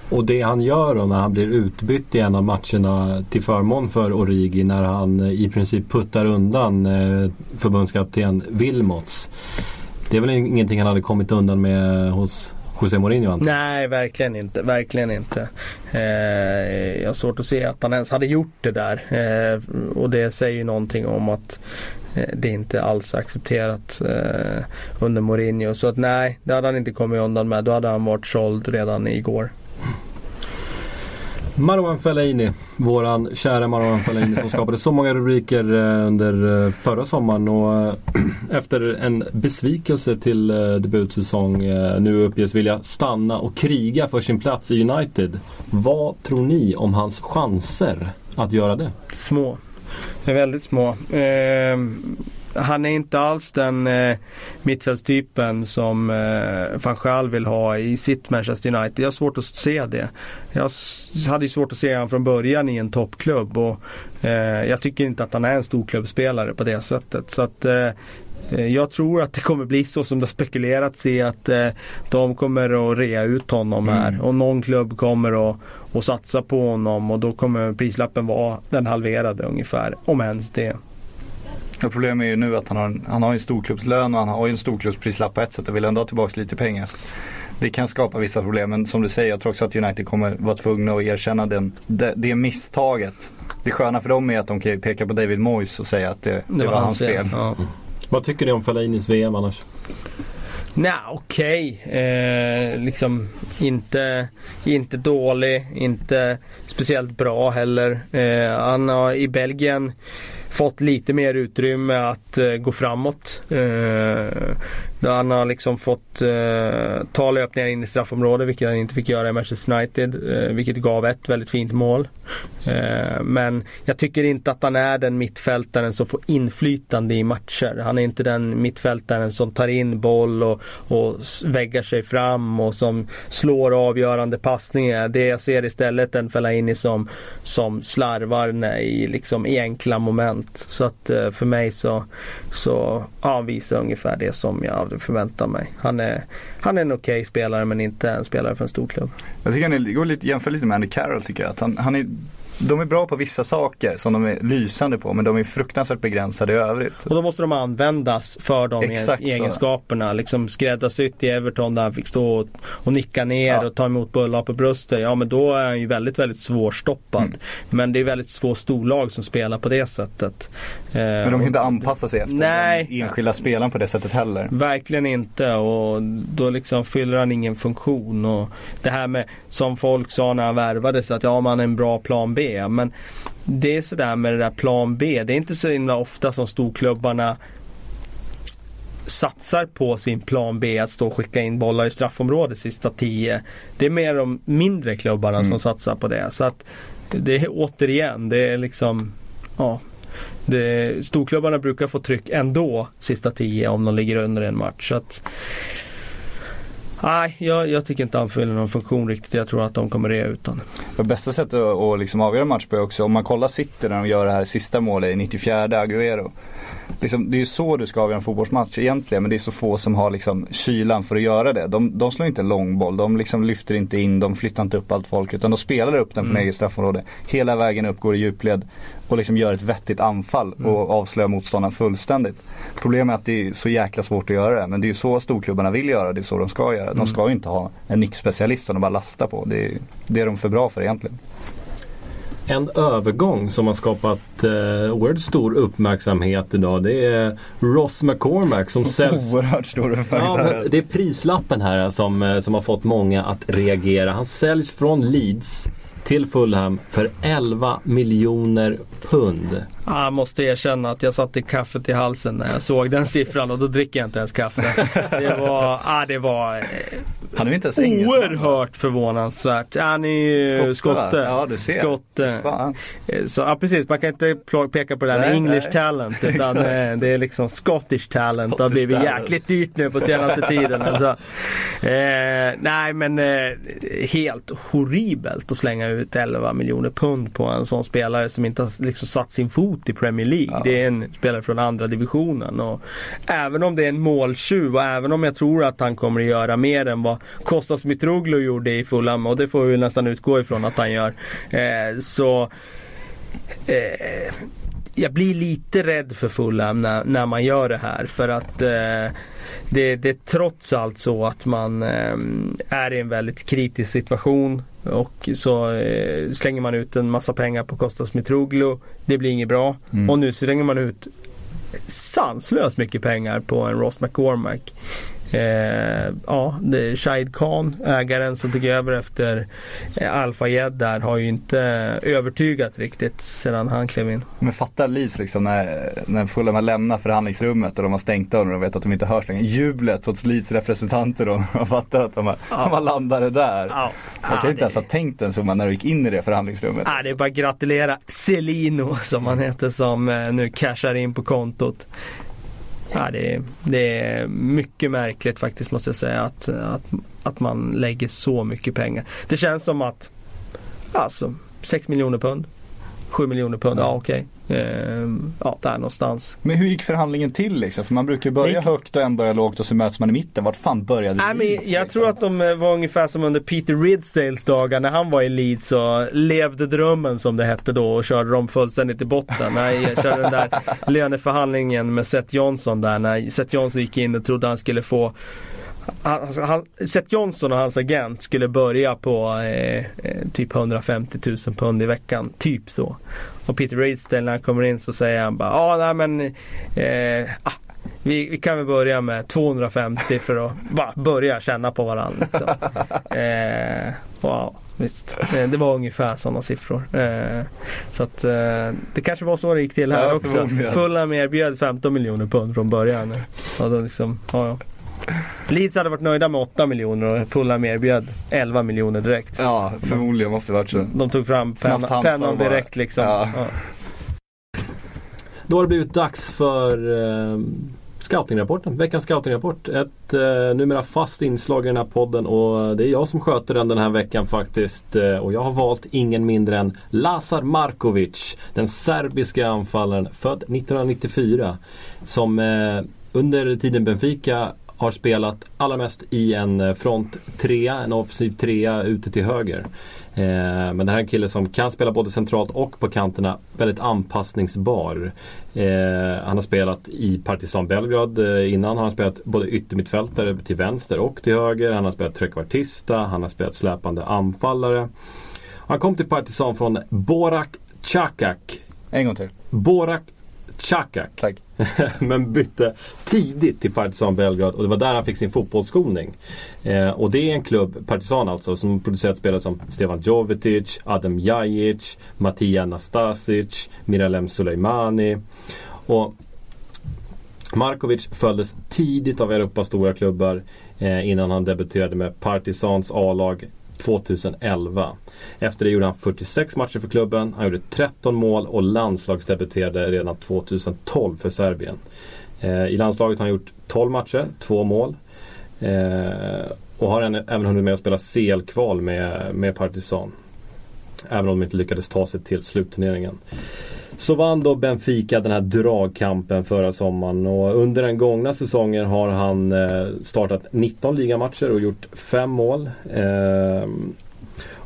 Och det han gör då när han blir utbytt i en av matcherna till förmån för Origi när han eh, i princip puttar undan eh, förbundskapten Wilmots. Det är väl ingenting han hade kommit undan med hos José Mourinho antar? Nej, verkligen inte. Verkligen inte. Eh, jag har svårt att se att han ens hade gjort det där. Eh, och det säger ju någonting om att eh, det inte alls är accepterat eh, under Mourinho. Så att nej, det hade han inte kommit undan med. Då hade han varit såld redan igår. Marwan Fellaini, våran kära Marwan Fellaini som skapade så många rubriker eh, under eh, förra sommaren och eh, [clears throat] efter en besvikelse till debutsäsong nu uppges vilja stanna och kriga för sin plats i United. Vad tror ni om hans chanser att göra det? Små. Är väldigt små. Eh, han är inte alls den eh, mittfältstypen som eh, van Gaal vill ha i sitt Manchester United. Jag har svårt att se det. Jag hade ju svårt att se honom från början i en toppklubb och eh, jag tycker inte att han är en storklubbsspelare på det sättet. Så att eh, eh, jag tror att det kommer bli så som det har spekulerats i att eh, de kommer att rea ut honom här och någon klubb kommer att, att satsa på honom och då kommer prislappen vara den halverade ungefär, om ens det. Och problemet är ju nu att han har, en, han har en storklubbslön och han har ju en storklubbsprislapp på ett sätt och vill ändå ha tillbaka lite pengar. Det kan skapa vissa problem men som du säger, jag tror också att United kommer vara tvungna att erkänna den, det, det misstaget. Det sköna för dem är att de kan peka på David Moyes och säga att det, det, var, hans fel. Ja. Vad tycker ni om Fellainis VM annars? Nej, okej. Eh, liksom inte, inte dålig, inte speciellt bra heller. Eh, han har i Belgien fått lite mer utrymme att eh, gå framåt. Eh, där han har liksom fått eh, ta löpningar in i straffområdet vilket han inte fick göra i Manchester United. Eh, vilket gav ett väldigt fint mål. Eh, men jag tycker inte att han är den mittfältaren som får inflytande i matcher. Han är inte den mittfältaren som tar in boll och, och väggar sig fram och som slår avgörande passningar. Det jag ser istället en Fellaini som, som slarvar i, liksom, i enkla moment. Så att eh, för mig så, så ja, han visar ungefär det som jag aldrig förväntat mig. Han är, han är en okej spelare men inte en spelare för en stor klubb. Jag tycker han är, det går lite, jämför lite med Andy Carroll tycker jag. Att han, han är, de är bra på vissa saker som de är lysande på men de är fruktansvärt begränsade i övrigt. Och då måste de användas för de Exakt egen- så. egenskaperna. Liksom skräddarsytt i Everton där han fick stå och, och nicka ner Ja. och ta emot bullar på bröstet. Ja men då är han ju väldigt, väldigt svårstoppad. Mm. Men det är väldigt få storlag som spelar på det sättet. Eh, Men de kan inte anpassa sig efter Nej. den enskilda spelaren på det sättet heller. Verkligen inte och då liksom fyller han ingen funktion. Och det här med som folk sa när han värvades att ja man är en bra plan B. Men det är sådär med det där plan B. Det är inte så himla ofta som storklubbarna satsar på sin plan B att stå och skicka in bollar i straffområdet sista tio. Det är mer de mindre klubbarna Mm. som satsar på det. Så att det är återigen, det är liksom ja, det, storklubbarna brukar få tryck ändå sista tio om de ligger under en match. Så att, nej, jag, jag tycker inte han fyller någon funktion riktigt. Jag tror att de kommer rea ut. Det bästa sättet att, att liksom avgöra match på är också om man kollar City när de gör det här sista målet i 94 Agüero. Liksom, det är ju så du ska avgöra en fotbollsmatch egentligen men det är så få som har liksom kylan för att göra det. De, de slår inte en långboll, de liksom lyfter inte in, de flyttar inte upp allt folk utan de spelar upp den från Mm. eget straffområde. Hela vägen upp, går i djupled och liksom gör ett vettigt anfall och avslöjar motståndaren fullständigt. Problemet är att det är så jäkla svårt att göra det men det är ju så storklubbarna vill göra, det är så de ska göra. De ska ju inte ha en nickspecialist som de bara lastar på. Det är, det är de för bra för egentligen. En övergång som har skapat eh, oerhört stor uppmärksamhet idag. Det är Ross McCormack som [laughs] säljs Oerhört stor Ja, uppmärksamhet. men det är prislappen här som, eh, som har fått många att reagera. Han säljs från Leeds till Fulham för 11 miljoner pund. Ja, Jag måste erkänna att jag satte kaffet i halsen när jag såg den siffran och då dricker jag inte ens kaffe. Det var, ja, det var eh, Han är ju inte ens oerhört förvånansvärt. Han är ju Skotte, skotte. Ja, du ser. Skotte. Fan. Eh, Så, ja, precis, man kan inte peka på det där med English nej. talent. Utan eh, det är liksom Scottish talent. det har Scottish blivit jäkligt dyrt nu på senaste tiden. Alltså. Eh, nej men eh, helt horribelt att slänga ut 11 miljoner pund på en sån spelare som inte har liksom satt sin fot i Premier League. Ja. Det är en spelare från andra divisionen. Och även om det är en måltjuv och även om jag tror att han kommer att göra mer än vad Kostas Mitroglou gjorde i Fulham och det får vi nästan utgå ifrån att han gör. Eh, så eh, jag blir lite rädd för Fulham när, när man gör det här för att eh, det, det är trots allt så att man eh, är i en väldigt kritisk situation och så eh, slänger man ut en massa pengar på Kostas Mitroglou. Det blir inget bra. Mm. Och nu slänger man ut sanslöst mycket pengar på en Ross McCormack. Eh, ja, Shahid Khan, ägaren som tog över efter eh, Al-Fayed där, har ju inte övertygat riktigt sedan han klev in. Men fatta Leeds liksom när, när Fulham har lämnat förhandlingsrummet och de har stängt dörren och vet att de inte hörs längre. Jublet hos Leeds representanter då. [laughs] De fattar att de har, Ja. de landat där. Ja, Man kan ju inte ens ha tänkt den summan när du gick in i det förhandlingsrummet. Ja, det är bara att gratulera Celino som han heter som eh, nu cashar in på kontot. Ja, det, är, det är mycket märkligt faktiskt måste jag säga att, att, att man lägger så mycket pengar. Det känns som att alltså 6 miljoner pund, 7 miljoner pund, ja, okej. Ehm, ja, där någonstans. Men hur gick förhandlingen till liksom? För man brukar börja gick- högt och en börjar lågt och så möts man i mitten. Vart fan började Nej, men Leeds? jag liksom? tror att de eh, var ungefär som under Peter Ridsdales dagar när han var i Leeds och levde drömmen som det hette då och körde dem fullständigt i botten. Nej, jag körde den där [laughs] löneförhandlingen med Seth Johnson där när Seth Johnson gick in och trodde han skulle få alltså, han, Seth Johnson och hans agent skulle börja på eh, eh, typ 150 000 pund i veckan. Typ så. Och Peter Ridsdale när han kommer in så säger han bara ja nej men eh, ah, vi, vi kan väl börja med 250 för att bara börja känna på varandra. Liksom. [laughs] Eh, wow, visst. Eh, Det var ungefär sådana siffror. Eh, så att det kanske var så det gick till här Ja, också. Fulham erbjöd 15 miljoner pund från början. Och då liksom, ja, ja. Leeds hade varit nöjda med 8 miljoner och Fulham erbjöd 11 miljoner direkt. Ja, förmodligen måste det varit så. De tog fram pennan bara. direkt liksom. Ja. Ja. Då har det blivit dags för eh, scoutingrapporten. Veckans scoutingrapport. Ett eh, numera fast inslag i den här podden och det är jag som sköter den den här veckan faktiskt. Eh, och jag har valt ingen mindre än Lazar Markovic. Den serbiska anfallaren född 1994. Som eh, under tiden Benfica har spelat allra mest i en eh, front trea, en offensiv trea ute till höger. Eh, men det här är en kille som kan spela både centralt och på kanterna. Väldigt anpassningsbar. Eh, han har spelat i Partizan Belgrad eh, innan. Han har spelat både yttermittfältare till vänster och till höger. Han har spelat trekvartista. Han har spelat släpande anfallare. Han kom till Partizan från Borak Čakak. En gång till. Borak Čakak. Tack. [laughs] men bytte tidigt till Partizan Belgrad och det var där han fick sin fotbollsskolning. Eh, och det är en klubb, Partizan alltså, som producerat spelare som Stefan Jovetic, Adam Jajic, Matija Nastasic, Miralem Soleimani. Och Markovic följdes tidigt av Europas stora klubbar eh, innan han debuterade med Partizans A-lag 2011. Efter det gjorde han 46 matcher för klubben. Han gjorde 13 mål och landslagsdebuterade redan 2012 för Serbien. Eh, I landslaget har han gjort 12 matcher, 2 mål. Eh, och har även även hunnit med att spela CL-kval med, med Partizan. Även om de inte lyckades ta sig till slutturneringen. Så vann då Benfica den här dragkampen förra sommaren och under den gångna säsongen har han eh, startat 19 ligamatcher och gjort 5 mål. Eh,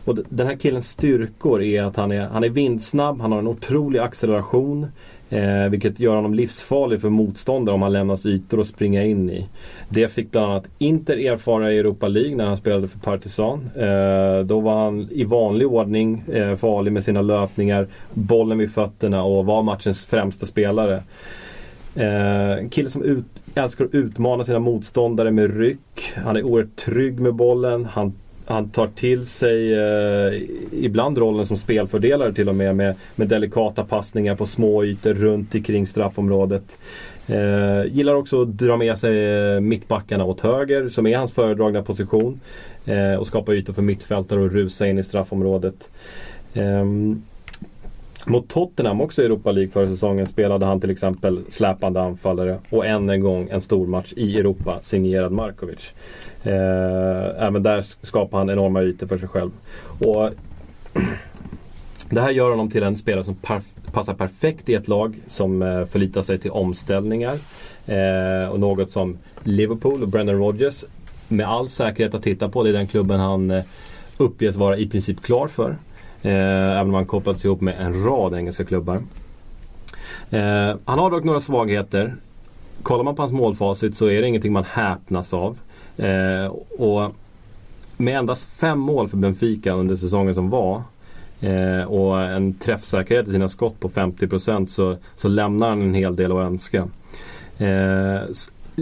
och den här killens styrkor är att han är, han är vindsnabb, han har en otrolig acceleration. Eh, vilket gör honom livsfarlig för motståndare om han lämnas ytor att springa in i. Det fick bland annat Inter erfara i Europa League när han spelade för Partizan. Eh, då var han i vanlig ordning eh, farlig med sina löpningar, bollen vid fötterna och var matchens främsta spelare. Eh, en kille som ut, älskar att utmana sina motståndare med ryck. Han är oerhört trygg med bollen. Han, han tar till sig eh, ibland rollen som spelfördelare till och med, med med delikata passningar på små ytor runt omkring straffområdet. Eh, gillar också att dra med sig eh, mittbackarna åt höger som är hans föredragna position. Eh, och skapa ytor för mittfältare och rusa in i straffområdet. Ehm, mot Tottenham också i Europa League förra säsongen spelade han till exempel släpande anfallare och än en gång en stor match i Europa signerad Markovic. Eh, även där skapar han enorma ytor för sig själv. Och [clears throat] det här gör honom till en spelare som per passar perfekt i ett lag som eh, förlitar sig till omställningar. Eh, och något som Liverpool och Brendan Rodgers med all säkerhet att titta på. Det är den klubben han eh, uppges vara i princip klar för. Eh, även om han kopplats ihop med en rad engelska klubbar. Eh, han har dock några svagheter. Kollar man på hans målfacit så är det ingenting man häpnas av. Eh, och med endast fem mål för Benfica under säsongen som var eh, och en träffsäkerhet i sina skott på 50% så, så lämnar han en hel del att önska. Eh,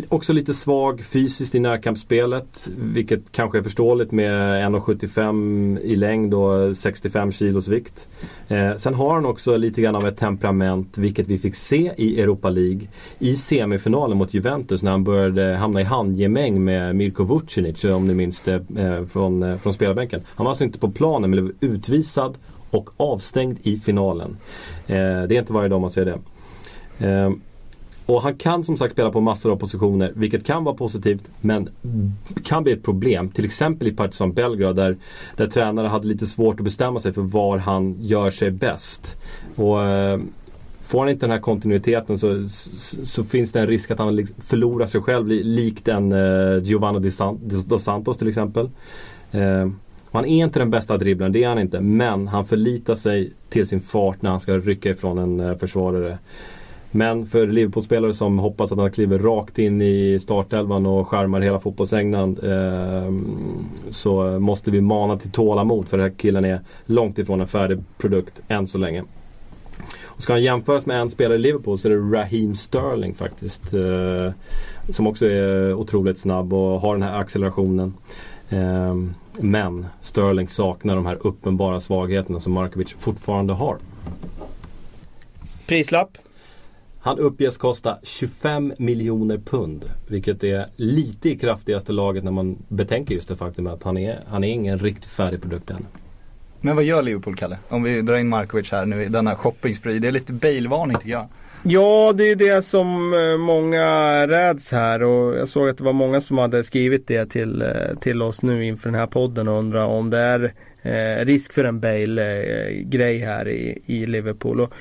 också lite svag fysiskt i närkampsspelet. Vilket kanske är förståeligt med 1,75 i längd och 65 kilos vikt. Eh, sen har han också lite grann av ett temperament, vilket vi fick se i Europa League. I semifinalen mot Juventus när han började hamna i handgemäng med Mirko Vucinic, om ni minns det eh, från, eh, från spelarbänken. Han var alltså inte på planen men blev utvisad och avstängd i finalen. Eh, det är inte varje dag man ser det. Eh, och han kan som sagt spela på massor av positioner, vilket kan vara positivt men kan bli ett problem. Till exempel i Partizan Belgrad där, där tränare hade lite svårt att bestämma sig för var han gör sig bäst. Och eh, Får han inte den här kontinuiteten så, så, så finns det en risk att han förlorar sig själv likt en eh, Giovanni dos Santos till exempel. Eh, han är inte den bästa dribblaren, det är han inte. Men han förlitar sig till sin fart när han ska rycka ifrån en eh, försvarare. Men för Liverpool-spelare som hoppas att han kliver rakt in i startelvan och skärmar hela fotbollsängnan eh, så måste vi mana till tålamod för den här killen är långt ifrån en färdig produkt än så länge. Och ska han jämföras med en spelare i Liverpool så är det Raheem Sterling faktiskt. Eh, som också är otroligt snabb och har den här accelerationen. Eh, men Sterling saknar de här uppenbara svagheterna som Markovic fortfarande har. Prislapp? Han uppges kosta 25 miljoner pund. Vilket är lite i kraftigaste laget när man betänker just det faktum att han är, han är ingen riktigt färdig produkt än. Men vad gör Liverpool, Kalle? Om vi drar in Markovic här nu i denna shopping Det är lite Bale-varning tycker jag. Ja, det är det som eh, många räds här och jag såg att det var många som hade skrivit det till, eh, till oss nu inför den här podden och undrar om det är eh, risk för en Bale-grej här i, i Liverpool. Och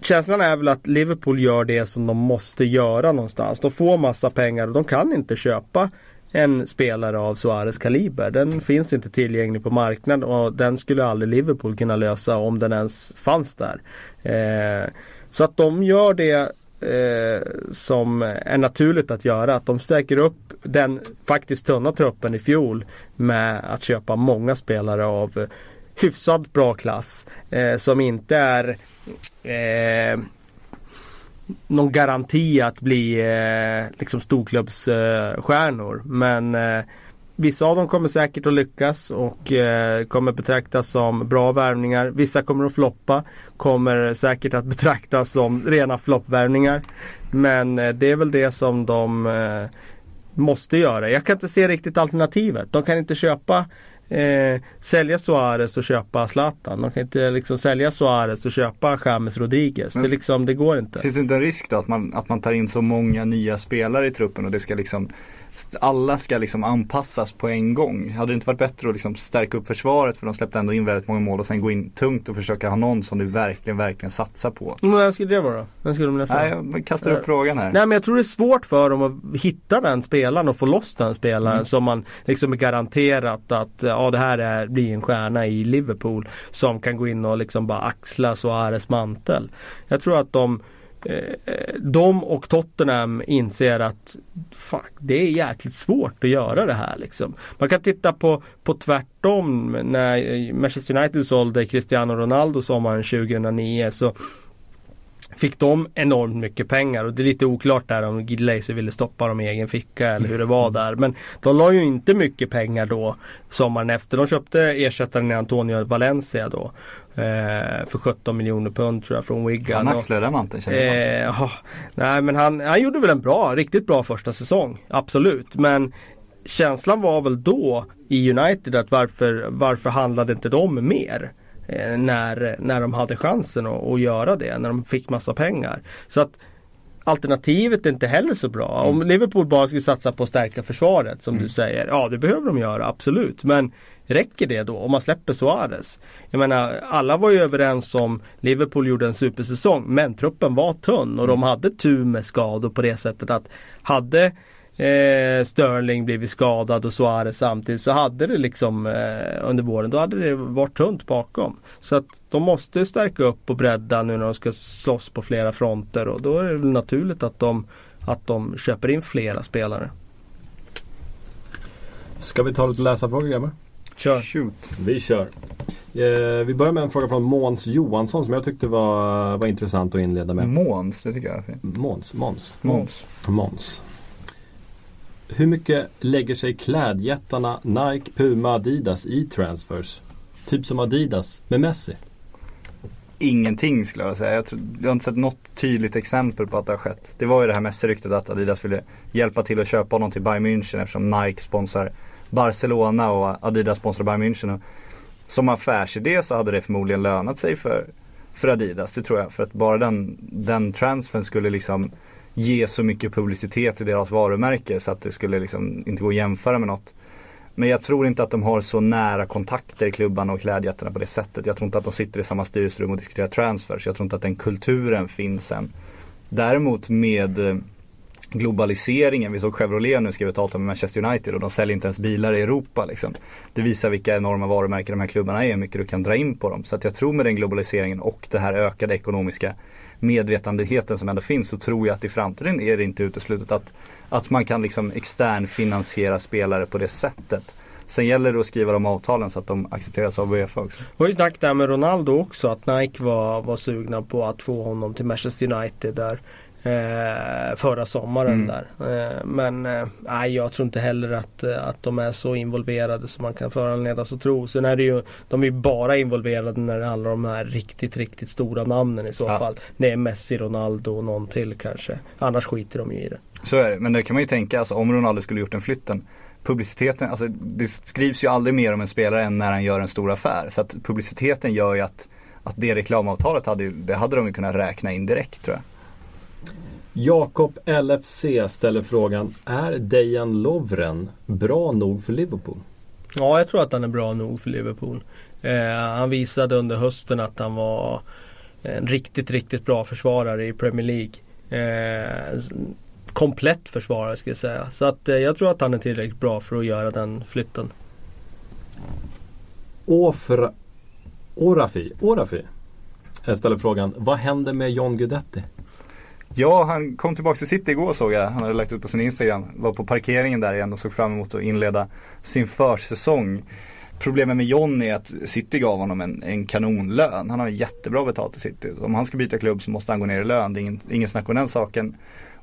känslan är väl att Liverpool gör det som de måste göra någonstans. De får massa pengar och de kan inte köpa en spelare av Suarez kaliber. Den finns inte tillgänglig på marknaden och den skulle aldrig Liverpool kunna lösa om den ens fanns där. Eh, så att de gör det eh, som är naturligt att göra. Att de stärker upp den faktiskt tunna truppen i fjol med att köpa många spelare av hyfsat bra klass. Eh, som inte är eh, någon garanti att bli eh, liksom storklubbsstjärnor. Men eh, vissa av dem kommer säkert att lyckas och eh, kommer betraktas som bra värvningar. Vissa kommer att floppa. Kommer säkert att [laughs] betraktas som rena floppvärvningar. Men eh, det är väl det som de eh, måste göra. Jag kan inte se riktigt alternativet. De kan inte köpa eh, sälja Suarez och köpa Zlatan. De kan inte liksom sälja Suarez och köpa James Rodriguez. det, liksom, det går inte. Finns det inte en risk då att man, att man tar in så många nya spelare i truppen och det ska liksom alla ska liksom anpassas på en gång. Hade det inte varit bättre att liksom stärka upp försvaret för de släppte ändå in väldigt många mål och sen gå in tungt och försöka ha någon som du verkligen, verkligen satsar på. Men vem skulle det vara? Vem skulle de lösa? Nej, jag kastar upp frågan här. Nej men jag tror det är svårt för dem att hitta den spelaren och få loss den spelaren mm. som man liksom är garanterat att ja det här är, blir en stjärna i Liverpool som kan gå in och liksom bara axla Suarez mantel. Jag tror att de eh, Eh, de och Tottenham inser att fuck, det är jäkligt svårt att göra det här liksom. Man kan titta på, på tvärtom när Manchester United sålde Cristiano Ronaldo sommaren 2009 så fick de enormt mycket pengar och det är lite oklart där om Gidlaser ville stoppa dem i egen ficka eller hur det var där. Men de la ju inte mycket pengar då sommaren efter. De köpte ersättaren i Antonio Valencia då. Eh, för 17 miljoner pund tror jag från Wigan. Han axlade den manteln känner jag. Eh, ja, nej men han, han gjorde väl en bra, riktigt bra första säsong. Absolut. Men känslan var väl då i United att varför, varför handlade inte de mer? Eh, när, när de hade chansen att, att göra det, när de fick massa pengar. Så att Alternativet är inte heller så bra. Om Mm. Liverpool bara skulle satsa på att stärka försvaret som du säger. Ja det behöver de göra, absolut. Men räcker det då om man släpper Suarez? Jag menar alla var ju överens om Liverpool gjorde en supersäsong men truppen var tunn och de hade tur med skador på det sättet att hade eh, Sterling blivit skadad och Suarez samtidigt så hade det liksom eh, under våren då hade det varit tunt bakom. Så att de måste stärka upp och bredda nu när de ska slåss på flera fronter och då är det väl naturligt att de, att de köper in flera spelare. Ska vi ta lite läsarfrågor grabbar? Kör! Shoot. Vi kör. Eh, vi börjar med en fråga från Måns Johansson som jag tyckte var, var intressant att inleda med. Måns, det tycker jag är fint. Måns, Måns, Måns. Måns. Hur mycket lägger sig klädjättarna Nike, Puma, Adidas i transfers? Typ som Adidas med Messi. Ingenting skulle jag säga. Jag, tror, jag har inte sett något tydligt exempel på att det har skett. Det var ju det här Messi-ryktet att Adidas ville hjälpa till att köpa honom till Bayern München eftersom Nike sponsrar Barcelona och Adidas sponsrar Bayern München. Och som affärsidé så hade det förmodligen lönat sig för, för Adidas, det tror jag. För att bara den, den transfern skulle liksom ge så mycket publicitet till deras varumärke så att det skulle liksom inte gå att jämföra med något. Men jag tror inte att de har så nära kontakter i klubbarna och klädjättarna på det sättet. Jag tror inte att de sitter i samma styrelserum och diskuterar transfers. Jag tror inte att den kulturen finns än. Däremot med eh, globaliseringen, vi såg Chevrolet nu skrev ett avtal med Manchester United och de säljer inte ens bilar i Europa. Liksom. Det visar vilka enorma varumärken de här klubbarna är, hur mycket du kan dra in på dem. Så att jag tror med den globaliseringen och det här ökade ekonomiska medvetandeheten som ändå finns så tror jag att i framtiden är det inte uteslutet att, att man kan liksom externfinansiera spelare på det sättet. Sen gäller det att skriva de avtalen så att de accepteras av Uefa också. Det var ju snack där med Ronaldo också att Nike var, var sugna på att få honom till Manchester United där eh, förra sommaren Mm. där. Eh, men eh, jag tror inte heller att, eh, att de är så involverade som man kan föranledas att tro. Sen är det ju, de är ju bara involverade när det handlar om de här riktigt, riktigt stora namnen i så Ja. fall. Det är Messi, Ronaldo och någon till kanske. Annars skiter de ju i det. Så är det, men det kan man ju tänka, alltså, om Ronaldo skulle gjort den flytten. Publiciteten, alltså det skrivs ju aldrig mer om en spelare än när han gör en stor affär. Så att publiciteten gör ju att, att det reklamavtalet hade, det hade de ju kunnat räkna in direkt tror jag. Jakob LFC ställer frågan Är Dejan Lovren bra nog för Liverpool? Ja, jag tror att han är bra nog för Liverpool. Eh, han visade under hösten att han var en riktigt, riktigt bra försvarare i Premier League. Eh, komplett försvarare ska jag säga. Så att eh, jag tror att han är tillräckligt bra för att göra den flytten. Ofra, Orafi, Orafi Jag ställer frågan Vad händer med John Guidetti? Ja, han kom tillbaka till City igår såg jag. Han hade lagt ut på sin Instagram. Var på parkeringen där igen och såg fram emot att inleda sin försäsong. Problemet med John är att City gav honom en, en kanonlön. Han har jättebra betalt i City. Om han ska byta klubb så måste han gå ner i lön. Det är ingen, ingen snack om den saken.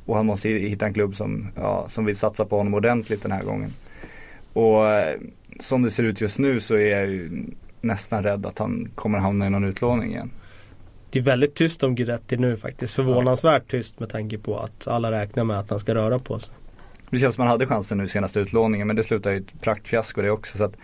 Och han måste hitta en klubb som, ja, som vill satsa på honom ordentligt den här gången. Och eh, som det ser ut just nu så är jag ju nästan rädd att han kommer hamna i någon utlåning igen. Det är väldigt tyst om Guidetti nu faktiskt. Förvånansvärt tyst med tanke på att alla räknar med att han ska röra på sig. Det känns som man hade chansen nu senaste utlåningen men det slutar ju ett praktfiasko det också. Så att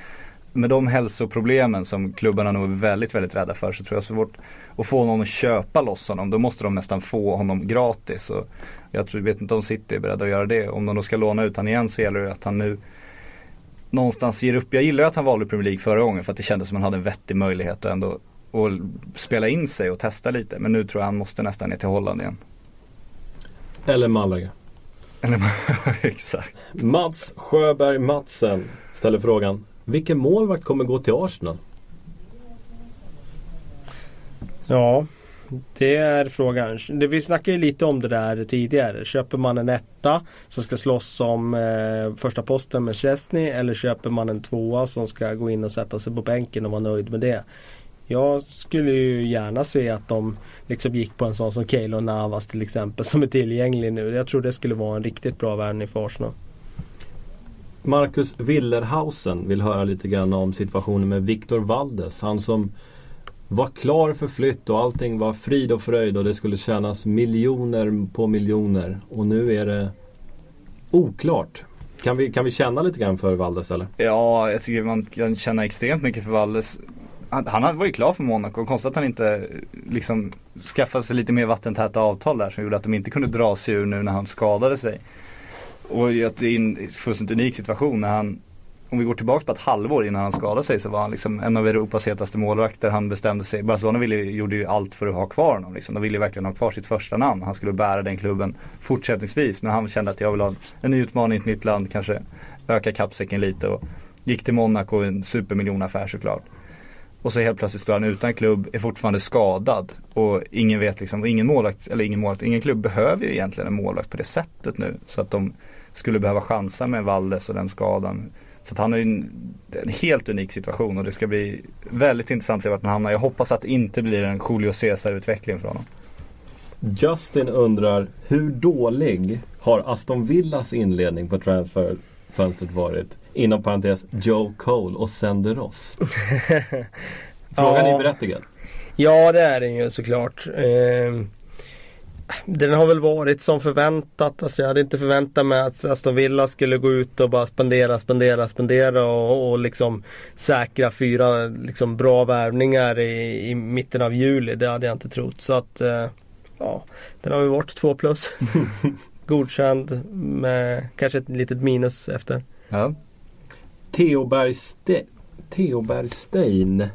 med de hälsoproblemen som klubbarna nog är väldigt, väldigt rädda för så tror jag svårt att få någon att köpa loss honom. Då måste de nästan få honom gratis. Och jag tror, vet inte om City är beredda att göra det. Om de då ska låna ut honom igen så gäller det att han nu någonstans ger upp. Jag gillar ju att han valde Premier League förra gången för att det kändes som att han hade en vettig möjlighet att ändå och spela in sig och testa lite. Men nu tror jag han måste nästan ner till Holland igen. Eller Malaga Eller, [laughs] exakt. Mats Sjöberg Matsen ställer frågan Vilken målvakt kommer gå till Arsenal? Ja, Det är frågan. Vi snackade ju lite om det där tidigare. Köper man en etta som ska slåss om eh, första posten med Chesney eller köper man en tvåa som ska gå in och sätta sig på bänken och vara nöjd med det. Jag skulle ju gärna se att de liksom gick på en sån som Keylor Navas till exempel som är tillgänglig nu. Jag tror det skulle vara en riktigt bra värvning för Arsenal. Marcus Willerhausen vill höra lite grann om situationen med Victor Valdes. Han som var klar för flytt och allting var frid och fröjd och det skulle tjänas miljoner på miljoner. Och nu är det oklart. Kan vi, kan vi känna lite grann för Valdes eller? Ja, jag tycker man kan känna extremt mycket för Valles. Han, han var ju klar för Monaco. Konstigt att han inte liksom skaffade sig lite mer vattentäta avtal där som gjorde att de inte kunde dra sig ur nu när han skadade sig. Och att det är en fullständigt unik situation när han om vi går tillbaka på ett halvår innan han skadade sig så var han liksom en av Europas hetaste målvakter. Han bestämde sig, Barcelona ville, gjorde ju allt för att ha kvar honom. Liksom. De ville verkligen ha kvar sitt första namn. Han skulle bära den klubben fortsättningsvis. Men han kände att jag vill ha en ny utmaning i ett nytt land, kanske öka kappsäcken lite. Och gick till Monaco, en supermiljonaffär såklart. Och så helt plötsligt står han utan klubb, är fortfarande skadad. Och ingen vet liksom, och ingen målvakt, eller ingen målvakt, ingen klubb behöver ju egentligen en målvakt på det sättet nu. Så att de skulle behöva chansa med Valdes och den skadan. Så att han är ju en, en, helt unik situation och det ska bli väldigt intressant att se vart han hamnar. Jag hoppas att det inte blir en Julio Cesar utveckling för honom. Justin undrar hur dålig har Aston Villas inledning på transferfönstret varit? Inom parentes Joe Cole och Senderos. [laughs] Frågan Ja. är berättigad. Ja det är den ju såklart. Eh, den har väl varit som förväntat. Alltså jag hade inte förväntat mig att Aston Villa skulle gå ut och bara spendera, spendera, spendera och, och liksom säkra fyra liksom bra värvningar i, i mitten av juli. Det hade jag inte trott. Så att eh, ja, den har väl varit två plus. [laughs] Godkänd med kanske ett litet minus efter. Ja. Theo Bergste- Theo Bergstein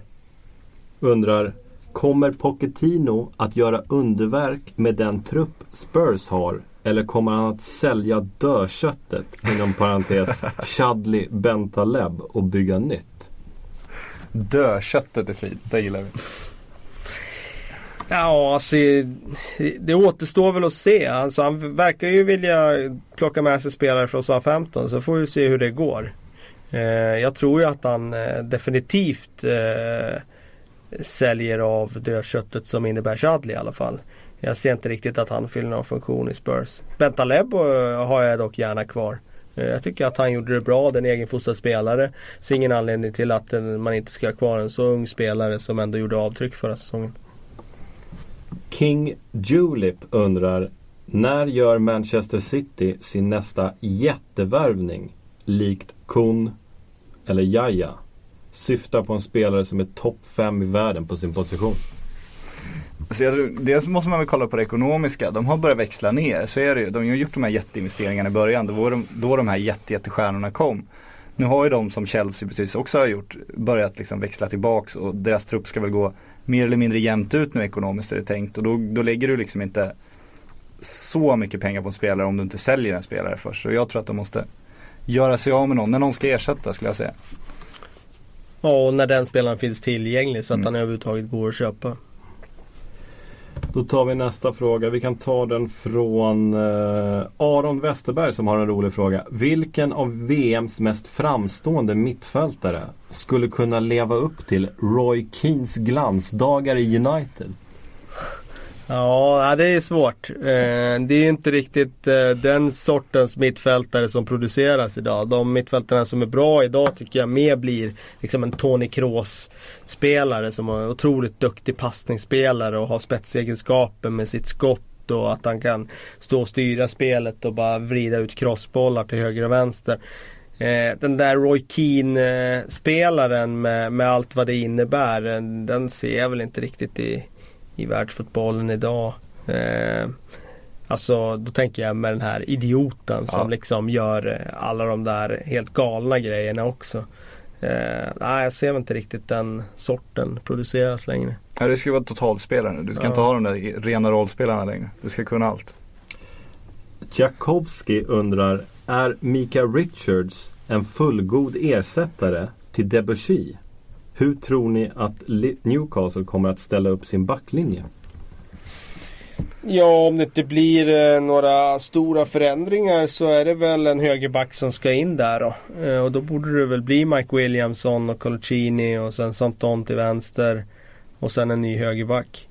undrar Kommer Pochettino att göra underverk med den trupp Spurs har? Eller kommer han att sälja dödköttet inom parentes [laughs] Chadli Bentaleb och bygga nytt? Dödköttet är fint, det gillar vi. Ja, alltså det återstår väl att se. Alltså, han verkar ju vilja plocka med sig spelare från Southampton så får vi se hur det går. Eh, jag tror ju att han eh, definitivt eh, säljer av dödköttet som innebär Chadli i alla fall. Jag ser inte riktigt att han fyller någon funktion i Spurs. Bentaleb har jag dock gärna kvar. Jag tycker att han gjorde det bra, den egenfostrad spelare. Ser ingen anledning till att man inte ska ha kvar en så ung spelare som ändå gjorde avtryck förra säsongen. King Julip undrar När gör Manchester City sin nästa jättevärvning? Likt Kun eller Jaja? Syftar på en spelare som är topp 5 i världen på sin position. Så jag tror, dels måste man väl kolla på det ekonomiska. De har börjat växla ner, så är det ju. De har gjort de här jätteinvesteringarna i början. Då var de, då de här jätte, jättestjärnorna kom. Nu har ju de som Chelsea precis också har gjort börjat liksom växla tillbaks och deras trupp ska väl gå mer eller mindre jämnt ut nu ekonomiskt är det tänkt. Och då, då lägger du liksom inte så mycket pengar på en spelare om du inte säljer en spelare först. Så jag tror att de måste göra sig av med någon, när någon ska ersätta skulle jag säga. Ja, och när den spelaren finns tillgänglig så att Mm. han överhuvudtaget går att köpa. Då tar vi nästa fråga. Vi kan ta den från eh, Aron Westerberg som har en rolig fråga. Vilken av VMs mest framstående mittfältare skulle kunna leva upp till Roy Keens glansdagar i United? Ja, det är svårt. Eh, det är inte riktigt eh, den sortens mittfältare som produceras idag. De mittfältarna som är bra idag tycker jag mer blir liksom en Tony Kroos spelare som är otroligt duktig passningsspelare och har spetsegenskaper med sitt skott och att han kan stå och styra spelet och bara vrida ut crossbollar till höger och vänster. Eh, den där Roy Keane spelaren med, med allt vad det innebär, eh, den ser jag väl inte riktigt i i världsfotbollen idag. Eh, alltså då tänker jag med den här idioten som Ja. liksom gör eh, alla de där helt galna grejerna också. Eh, nej, jag ser väl inte riktigt den sorten produceras längre. Ja, det ska vara totalspelare nu. Du ska Ja. inte ha de där rena rollspelarna längre. Du ska kunna allt. Jakowski undrar Är Mika Richards en fullgod ersättare till Debussy? Hur tror ni att Newcastle kommer att ställa upp sin backlinje? Ja, om det inte blir eh, några stora förändringar så är det väl en högerback som ska in där då. Eh, och då borde det väl bli Mike Williamson och Colucini och sen Santon till vänster. Och sen en ny högerback.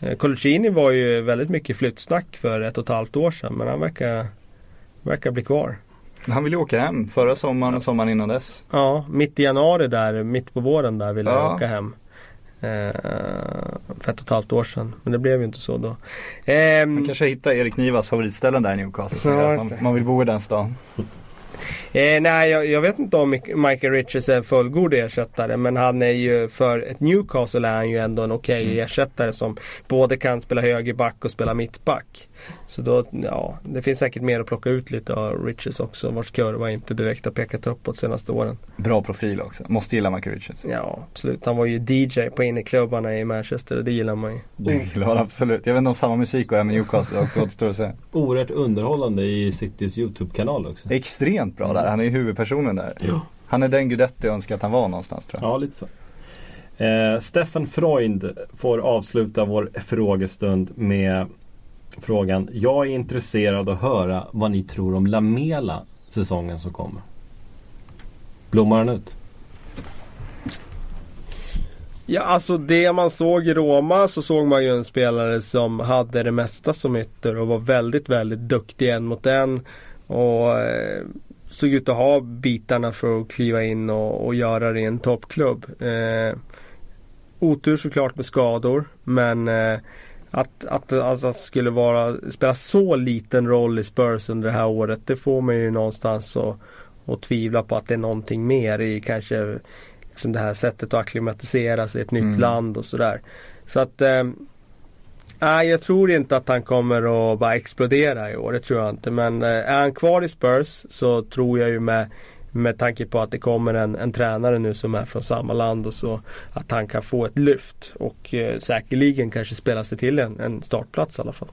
Eh, var ju väldigt mycket flyttsnack för ett och ett halvt år sedan men han verkar, verkar bli kvar. Han ville åka hem förra sommaren och sommaren innan dess. Ja, mitt i januari där, mitt på våren där ville Ja. jag åka hem. Eh, för ett och ett halvt år sedan. Men det blev ju inte så då. Ehm, Man kanske hittar Erik Nivas favoritställen där i Newcastle. Så Ja, man, man vill bo i den stan. Eh, nej, jag, jag vet inte om Michael Richards är en fullgod ersättare. Men han är ju för ett Newcastle är han ju ändå en okej Mm. ersättare som både kan spela högerback och spela mittback. Så då, ja, det finns säkert mer att plocka ut lite av Richards också. Vars kurva inte direkt har pekat uppåt senaste åren. Bra profil också. Måste gilla Michael Richards. Ja, absolut. Han var ju DJ på inneklubbarna i Manchester och det gillar man ju. Det gillar han absolut. Jag vet inte om samma musik går hem med Newcastle och det återstår att se. Oerhört underhållande i Citys YouTube-kanal också. Extremt bra där. Han är ju huvudpersonen där. Ja. Han är den Guidetti jag önskar att han var någonstans tror jag. Ja, lite så. Eh, Steffen Freund får avsluta vår frågestund med frågan. Jag är intresserad att höra vad ni tror om Lamela säsongen som kommer. Blommar han ut? Ja, alltså det man såg i Roma så såg man ju en spelare som hade det mesta som ytter och var väldigt, väldigt duktig en mot en. Och eh, såg ut att ha bitarna för att kliva in och, och göra det i en toppklubb. Eh, otur såklart med skador men eh, att, att, att, att skulle vara, spela så liten roll i Spurs under det här året det får man ju någonstans att, att tvivla på att det är någonting mer i kanske liksom det här sättet att acklimatisera sig i ett nytt Mm. land och sådär. Så att eh, Nej, jag tror inte att han kommer att bara explodera i år. Det tror jag inte. Men eh, är han kvar i Spurs så tror jag ju med, med tanke på att det kommer en, en tränare nu som är från samma land och så att han kan få ett lyft och eh, säkerligen kanske spela sig till en, en startplats i alla fall.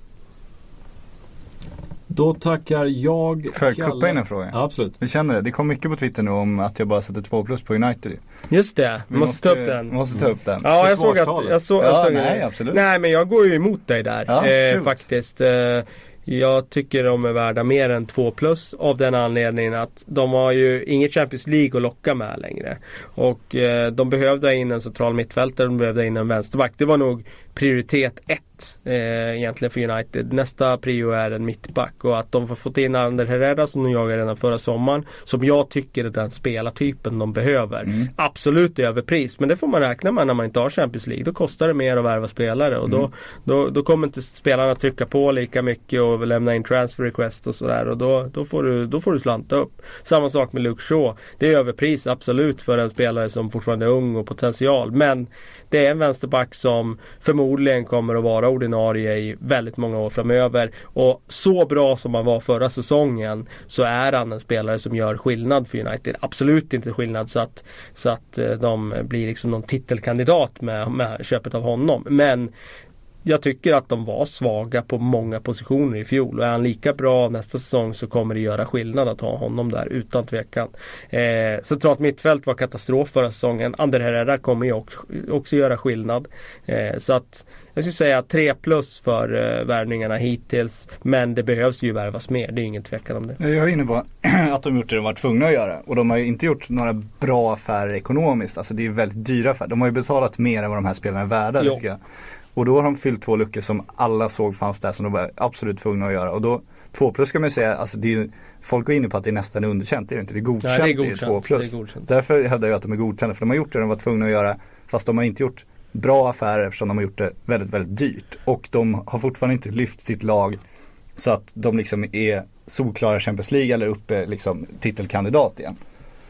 Då tackar jag Får jag kuppa in en fråga? Ja, absolut. Vi känner det. Det kom mycket på Twitter nu om att jag bara sätter två plus på United. Just det, vi måste, ta upp den. måste ta upp den. Ja, jag såg att... Jag såg, jag Ja, såg nej, absolut. Nej, men jag går ju emot dig där. Ja, eh, faktiskt. Eh, jag tycker de är värda mer än 2 plus av den anledningen att de har ju inget Champions League att locka med längre. Och eh, de behövde in en central mittfältare, de behövde in en vänsterback. Det var nog prioritet ett eh, egentligen för United. Nästa prio är en mittback och att de har fått in Ander Herrera som de jagade redan förra sommaren. Som jag tycker är den spelartypen de behöver. Mm. Absolut överpris men det får man räkna med när man inte har Champions League. Då kostar det mer att värva spelare och Mm. då, då, då kommer inte spelarna trycka på lika mycket och lämna in transfer request och sådär och då, då, får du, då får du slanta upp. Samma sak med Luke Shaw. Det är överpris absolut för en spelare som fortfarande är ung och potential men det är en vänsterback som förmodligen kommer att vara ordinarie i väldigt många år framöver. Och så bra som han var förra säsongen så är han en spelare som gör skillnad för United. Absolut inte skillnad så att, så att eh, de blir liksom någon titelkandidat med, med köpet av honom. Men jag tycker att de var svaga på många positioner i fjol. Och är han lika bra nästa säsong så kommer det göra skillnad att ha honom där utan tvekan. Eh, centralt mittfält var katastrof förra säsongen. Ander Herrera kommer ju också, också göra skillnad. Eh, så att jag skulle säga 3 plus för eh, värvningarna hittills. Men det behövs ju värvas mer. Det är ingen tvekan om det. Jag är inne på [clears throat] att de gjort det de var tvungna att göra. Och de har ju inte gjort några bra affärer ekonomiskt. Alltså det är ju väldigt dyra affärer. De har ju betalat mer än vad de här spelarna är värda. Och då har de fyllt två luckor som alla såg fanns där som de var absolut tvungna att göra. Och då, två plus ska man ju säga, alltså det är folk går inne på att det är nästan underkänt. Det är det inte, det är godkänt. Nej, det är i godkänt. två plus. Det är godkänt. Därför hävdar jag att de är godkända. För de har gjort det de var tvungna att göra. Fast de har inte gjort bra affärer eftersom de har gjort det väldigt, väldigt dyrt. Och de har fortfarande inte lyft sitt lag så att de liksom är solklara Champions League eller uppe liksom titelkandidat igen.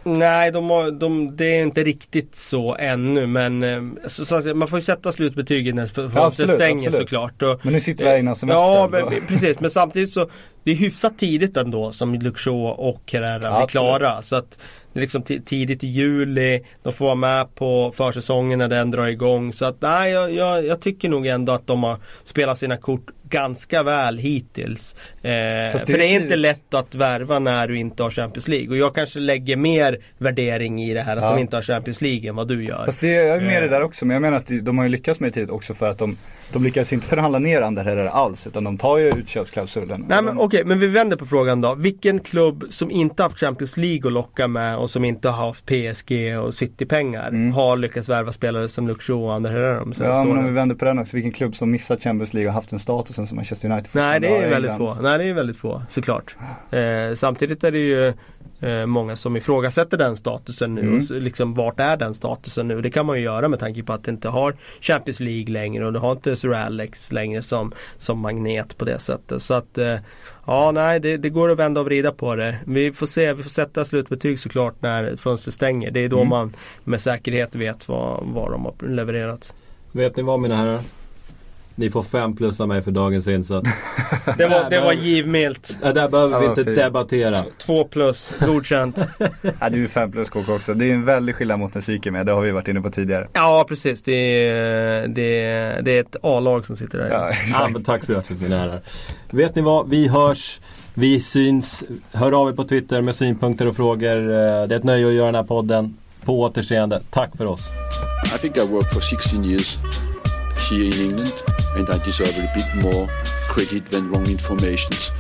Nej, de de, det är inte riktigt så ännu men eh, så, så man får ju sätta slutbetyget när Ja, absolut, stänger absolut. såklart. Och, Men nu sitter vi här innan semestern. Ja, men, precis. Men samtidigt så det är hyfsat tidigt ändå som Shaw och Herrera blir absolut. klara. Så att liksom ti- tidigt i juli. De får vara med på försäsongen när den drar igång. Så att nej, jag, jag, jag tycker nog ändå att de har spelat sina kort ganska väl hittills. Eh, Fast för det är det är inte lätt att värva när du inte har Champions League. Och jag kanske lägger mer värdering i det här att Ja. de inte har Champions League än vad du gör. Fast det, jag är med i det Eh. där också, men jag menar att de- de har ju lyckats med det tidigt också för att de, de lyckas inte förhandla ner Ander Herrera alls, utan de tar ju utköpsklausulen. Nej men okej, men vi vänder på frågan då. Vilken klubb som inte haft Champions League att locka med och som inte har haft PSG och City-pengar Mm. har lyckats värva spelare som Shaw och Ander Herrera de Ja men om vi vänder på den också, vilken klubb som missat Champions League och haft den statusen som Manchester United Nej det är väldigt få. Nej det är väldigt få såklart. Eh, samtidigt är det ju eh, många som ifrågasätter den statusen nu. Mm. Och liksom, vart är den statusen nu? Det kan man ju göra med tanke på att det inte har Champions League längre och du har inte Sir Alex längre som, som magnet på det sättet. Så att eh, ja nej det, det går att vända och vrida på det. Vi får se, vi får sätta slutbetyg såklart när fönstret stänger. Det är då Mm. man med säkerhet vet vad, vad de har levererat. Vet ni vad mina herrar? Ni får fem plus av mig för dagens insats. Det var, det var givmilt. Ja, där behöver vi Ja, inte fint. debattera. Två plus, godkänt. [laughs] Ja, du är fem plus KK också. Det är en väldig skillnad mot en psyke med, det har vi varit inne på tidigare. Ja precis, det är, det är, det är ett A-lag som sitter där. Ja, Ja, exakt. men tack så hjärtligt mina herrar. Vet ni vad? Vi hörs. Vi syns. Hör av er på Twitter med synpunkter och frågor. Eh, Det är ett nöje att göra den här podden. På återseende. Tack för oss. I think I worked for 16 years here in England and I deserve a bit more credit than wrong informations.